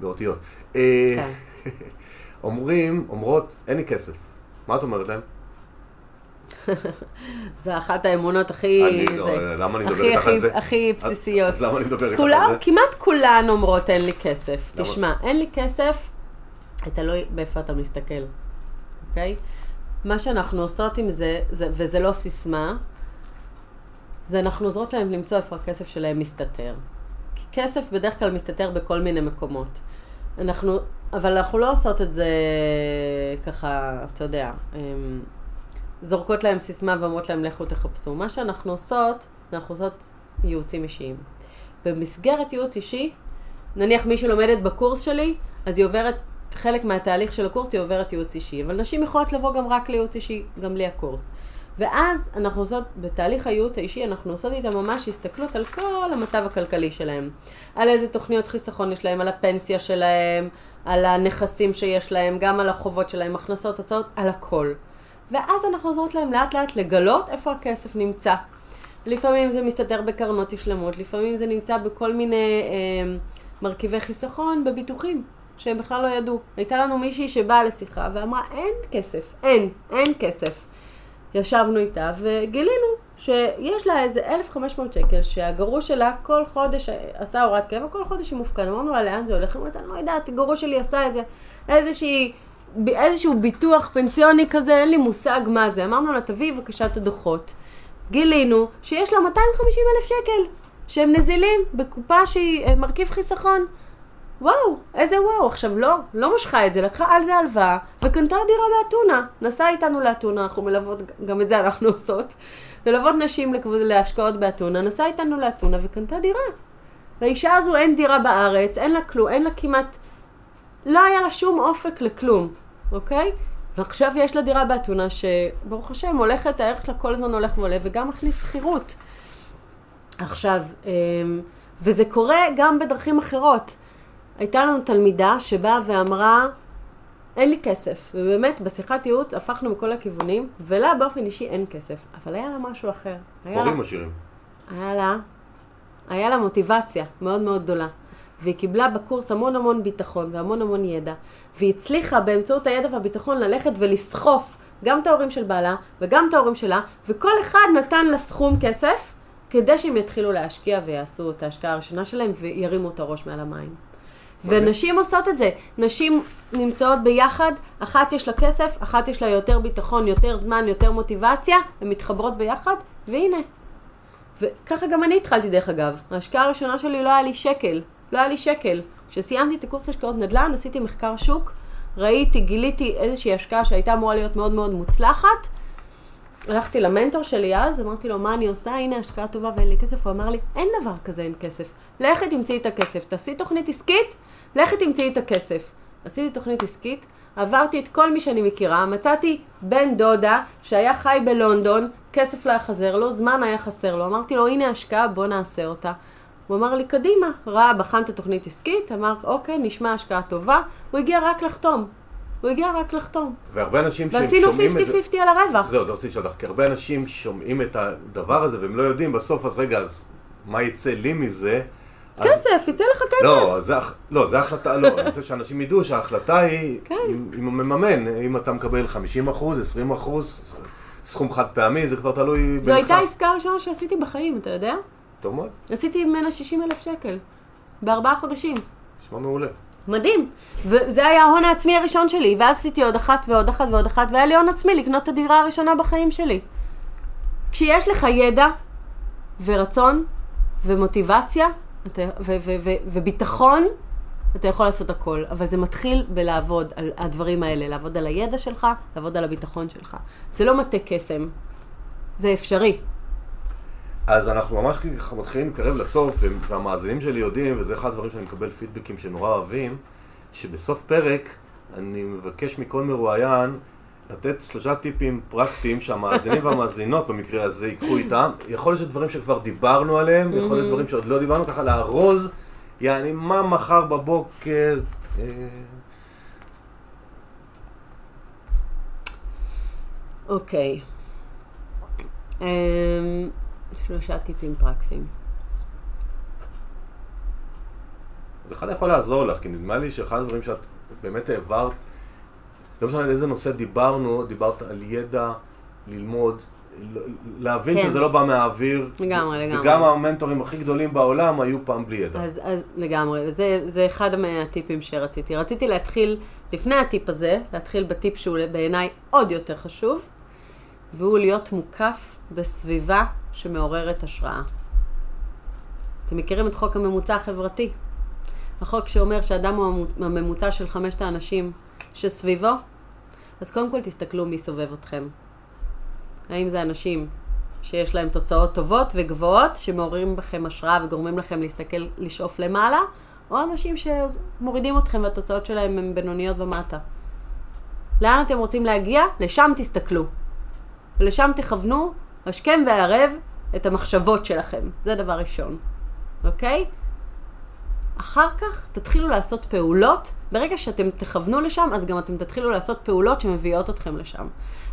באותיות. אה, כן. [laughs] אומרים, אומרות, אין לי כסף. מה את אומרת להם? [laughs]
זה אחת האמונות הכי...
אני לא, למה אני מדבר איתך על זה?
הכי בסיסיות.
אז למה אני מדבר איתך על זה?
כמעט כולן אומרות אין לי כסף. תשמע, אין לי כסף, תלוי באיפה אתה מסתכל. אוקיי? מה שאנחנו עושות עם זה, זה, וזה לא סיסמה, זה אנחנו עוזרות להם למצוא איפה הכסף שלהם מסתתר. כי כסף בדרך כלל מסתתר בכל מיני מקומות. אנחנו, אבל אנחנו לא עושות את זה ככה, אתה יודע, אמ, זורקות להם סיסמה ואומרות להם לכו תחפשו. מה שאנחנו עושות, אנחנו עושות ייעוצים אישיים. במסגרת ייעוץ אישי, נניח מי שלומדת בקורס שלי, אז היא עוברת חלק מהתהליך של הקורס היא עוברת ייעוץ אישי, אבל נשים יכולות לבוא גם רק לייעוץ אישי, גם בלי הקורס. ואז אנחנו עושות, בתהליך הייעוץ האישי, אנחנו עושות איתם ממש הסתכלות על כל המצב הכלכלי שלהם. על איזה תוכניות חיסכון יש להם, על הפנסיה שלהם, על הנכסים שיש להם, גם על החובות שלהם, הכנסות, הוצאות, על הכל. ואז אנחנו עוזרות להם לאט לאט לגלות איפה הכסף נמצא. לפעמים זה מסתתר בקרנות השלמות, לפעמים זה נמצא בכל מיני אה, מרכיבי חיסכון, בביטוחים. שהם בכלל לא ידעו. הייתה לנו מישהי שבאה לשיחה ואמרה, אין כסף, אין, אין כסף. ישבנו איתה וגילינו שיש לה איזה 1,500 שקל שהגרוש שלה כל חודש עשה הוראת קבע, כל חודש היא מופקד. אמרנו לה, לאן זה הולך? היא אומרת, אני לא יודעת, הגרוש שלי עשה את זה, איזושהי, איזשהו ביטוח פנסיוני כזה, אין לי מושג מה זה. אמרנו לה, תביאי בבקשה את הדוחות. גילינו שיש לה 250 אלף שקל שהם נזילים בקופה שהיא אה, מרכיב חיסכון. וואו, איזה וואו. עכשיו, לא, לא משכה את זה, לקחה על זה הלוואה, וקנתה דירה באתונה. נסעה איתנו לאתונה, אנחנו מלוות, גם את זה אנחנו עושות. מלוות נשים להשקעות באתונה, נסעה איתנו לאתונה וקנתה דירה. לאישה הזו אין דירה בארץ, אין לה כלום, אין לה כמעט... לא היה לה שום אופק לכלום, אוקיי? ועכשיו יש לה דירה באתונה שברוך השם הולכת, הערך שלה כל הזמן הולך ועולה וגם מכניס שכירות. עכשיו, אמ, וזה קורה גם בדרכים אחרות. הייתה לנו תלמידה שבאה ואמרה, אין לי כסף. ובאמת, בשיחת ייעוץ הפכנו מכל הכיוונים, ולה באופן אישי אין כסף. אבל היה לה משהו אחר.
הורים עשירים.
היה לה, היה לה מוטיבציה מאוד מאוד גדולה. והיא קיבלה בקורס המון המון ביטחון והמון המון ידע. והיא הצליחה באמצעות הידע והביטחון ללכת ולסחוף גם את ההורים של בעלה וגם את ההורים שלה, וכל אחד נתן לה סכום כסף כדי שהם יתחילו להשקיע ויעשו את ההשקעה הראשונה שלהם וירימו את הראש מעל המים. ונשים עושות את זה. נשים נמצאות ביחד, אחת יש לה כסף, אחת יש לה יותר ביטחון, יותר זמן, יותר מוטיבציה, הן מתחברות ביחד, והנה. וככה גם אני התחלתי דרך אגב. ההשקעה הראשונה שלי לא היה לי שקל. לא היה לי שקל. כשסיימתי את הקורס השקעות נדל"ן, עשיתי מחקר שוק, ראיתי, גיליתי איזושהי השקעה שהייתה אמורה להיות מאוד מאוד מוצלחת. הלכתי למנטור שלי אז, אמרתי לו, מה אני עושה? הנה השקעה טובה ואין לי כסף. הוא אמר לי, אין דבר כזה, אין כסף. לכי תמצאי את הכסף. תעשי תוכנית עסקית, לכי תמצאי את הכסף. עשיתי תוכנית עסקית, עברתי את כל מי שאני מכירה, מצאתי בן דודה שהיה חי בלונדון, כסף לא היה חסר לו, זמן היה חסר לו. אמרתי לו, הנה השקעה, בוא נעשה אותה. הוא אמר לי, קדימה. ראה, בחן את התוכנית עסקית, אמר, אוקיי, נשמע השקעה טובה. הוא הגיע רק לחתום. הוא הגיע רק לחתום.
והרבה אנשים שהם
ועשינו
שומעים את זה...
50-50 על הרווח.
זהו, זה רציתי לשאול אותך, כי הרבה אנשים שומעים את הדבר הזה והם לא יודעים בסוף, אז רגע, אז מה יצא לי מזה?
כסף, יצא לך כסף.
לא, זה, לא, זה החלטה, לא, אני רוצה שאנשים ידעו שההחלטה היא,
כן.
אם, אם הוא מממן, אם אתה מקבל 50 אחוז, 20 אחוז, סכום חד פעמי, זה כבר תלוי בינך.
זו הייתה העסקה הראשונה שעשיתי בחיים, אתה יודע?
טוב מאוד,
עשיתי ממנה 60 אלף שקל. בארבעה חודשים.
נשמע מעולה.
מדהים. וזה היה ההון העצמי הראשון שלי, ואז עשיתי עוד אחת ועוד אחת ועוד אחת, והיה לי הון עצמי לקנות את הדירה הראשונה בחיים שלי. כשיש לך ידע ורצון ומוטיבציה וביטחון, אתה יכול לעשות הכל. אבל זה מתחיל בלעבוד על הדברים האלה, לעבוד על הידע שלך, לעבוד על הביטחון שלך. זה לא מטה קסם, זה אפשרי.
אז אנחנו ממש ככה מתחילים להתקרב לסוף, והמאזינים שלי יודעים, וזה אחד הדברים שאני מקבל פידבקים שנורא אוהבים, שבסוף פרק אני מבקש מכל מרואיין לתת שלושה טיפים פרקטיים שהמאזינים והמאזינות במקרה הזה ייקחו איתם. יכול להיות שדברים שכבר דיברנו עליהם, יכול להיות דברים שעוד לא דיברנו, ככה לארוז, יעני מה מחר בבוקר. אה,
אוקיי. אמ, שלושה טיפים פרקטיים.
זה יכול לעזור לך, כי נדמה לי שאחד הדברים שאת באמת העברת, לא משנה על איזה נושא דיברנו, דיברת על ידע, ללמוד, להבין
כן.
שזה לא בא מהאוויר.
לגמרי, לגמרי.
וגם המנטורים הכי גדולים בעולם היו פעם בלי ידע.
אז, אז לגמרי, זה, זה אחד מהטיפים שרציתי. רציתי להתחיל, לפני הטיפ הזה, להתחיל בטיפ שהוא בעיניי עוד יותר חשוב, והוא להיות מוקף בסביבה שמעוררת השראה. אתם מכירים את חוק הממוצע החברתי? החוק שאומר שאדם הוא הממוצע של חמשת האנשים שסביבו? אז קודם כל תסתכלו מי סובב אתכם. האם זה אנשים שיש להם תוצאות טובות וגבוהות, שמעוררים בכם השראה וגורמים לכם להסתכל, לשאוף למעלה, או אנשים שמורידים אתכם והתוצאות שלהם הן בינוניות ומטה. לאן אתם רוצים להגיע? לשם תסתכלו. ולשם תכוונו השכם והערב את המחשבות שלכם. זה דבר ראשון, אוקיי? אחר כך תתחילו לעשות פעולות, ברגע שאתם תכוונו לשם, אז גם אתם תתחילו לעשות פעולות שמביאות אתכם לשם.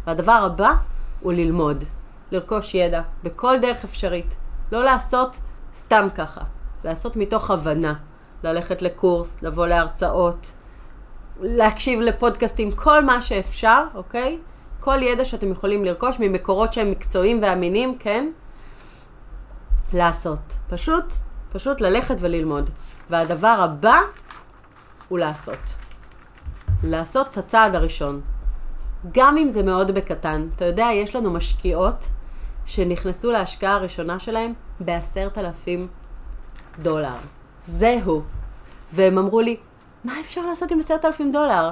והדבר הבא הוא ללמוד, לרכוש ידע, בכל דרך אפשרית. לא לעשות סתם ככה, לעשות מתוך הבנה. ללכת לקורס, לבוא להרצאות, להקשיב לפודקאסטים, כל מה שאפשר, אוקיי? כל ידע שאתם יכולים לרכוש ממקורות שהם מקצועיים ואמינים, כן? לעשות. פשוט, פשוט ללכת וללמוד. והדבר הבא הוא לעשות. לעשות את הצעד הראשון. גם אם זה מאוד בקטן. אתה יודע, יש לנו משקיעות שנכנסו להשקעה הראשונה שלהם בעשרת אלפים דולר. זהו. והם אמרו לי, מה אפשר לעשות עם עשרת אלפים דולר?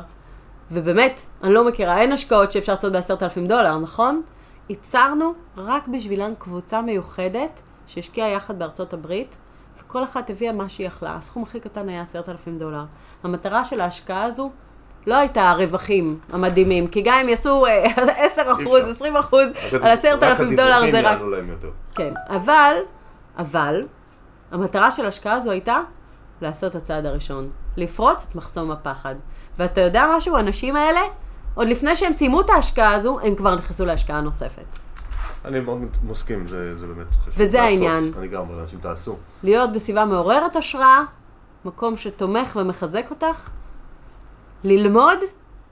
ובאמת, אני לא מכירה, אין השקעות שאפשר לעשות בעשרת אלפים דולר, נכון? ייצרנו רק בשבילן קבוצה מיוחדת שהשקיעה יחד בארצות הברית, וכל אחת הביאה מה שהיא יכלה. הסכום הכי קטן היה עשרת אלפים דולר. המטרה של ההשקעה הזו לא הייתה הרווחים המדהימים, כי גם אם יעשו אה, [laughs] 10 אחוז,
אפשר.
20 אחוז על עשרת אלפים דולר זה רק...
יעלו להם יותר.
כן, אבל, אבל, המטרה של ההשקעה הזו הייתה לעשות את הצעד הראשון. לפרוץ את מחסום הפחד. ואתה יודע משהו? האנשים האלה, עוד לפני שהם סיימו את ההשקעה הזו, הם כבר נכנסו להשקעה נוספת.
אני מאוד מסכים, זה, זה באמת חשוב.
וזה
לעשות.
העניין.
אני גם אומר לאנשים, תעשו.
להיות בסביבה מעוררת השראה, מקום שתומך ומחזק אותך, ללמוד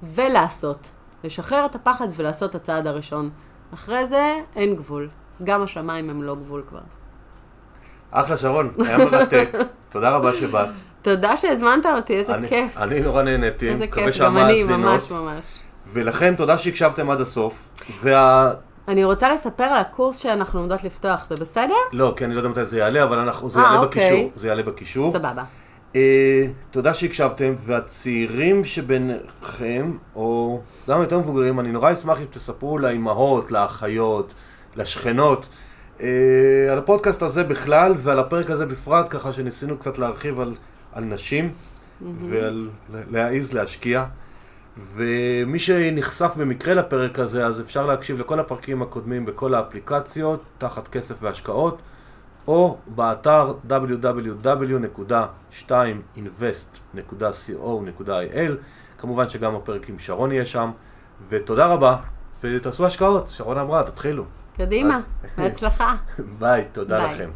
ולעשות. לשחרר את הפחד ולעשות את הצעד הראשון. אחרי זה אין גבול. גם השמיים הם לא גבול כבר.
אחלה שרון, היה מרתק. [laughs] תודה רבה שבאת.
תודה שהזמנת אותי, איזה
אני,
כיף.
אני נורא נהניתי.
איזה כיף, גם אני, ממש ממש.
ולכם, תודה שהקשבתם עד הסוף. וה...
אני רוצה לספר על הקורס שאנחנו עומדות לפתוח, זה בסדר?
לא, כי אני לא יודע מתי זה יעלה, אבל אנחנו, זה
אה,
יעלה
אוקיי.
בקישור. זה יעלה בקישור.
סבבה.
אה, תודה שהקשבתם, והצעירים שביניכם, או גם יותר מבוגרים, אני נורא אשמח אם תספרו לאימהות, לאחיות, לשכנות, אה, על הפודקאסט הזה בכלל ועל הפרק הזה בפרט, ככה שניסינו קצת להרחיב על, על נשים ועל להעיז להשקיע. ומי שנחשף במקרה לפרק הזה, אז אפשר להקשיב לכל הפרקים הקודמים בכל האפליקציות, תחת כסף והשקעות. או באתר www.2invest.co.il כמובן שגם הפרק עם שרון יהיה שם ותודה רבה ותעשו השקעות, שרון אמרה, תתחילו
קדימה, בהצלחה. [laughs]
ביי, תודה
ביי.
לכם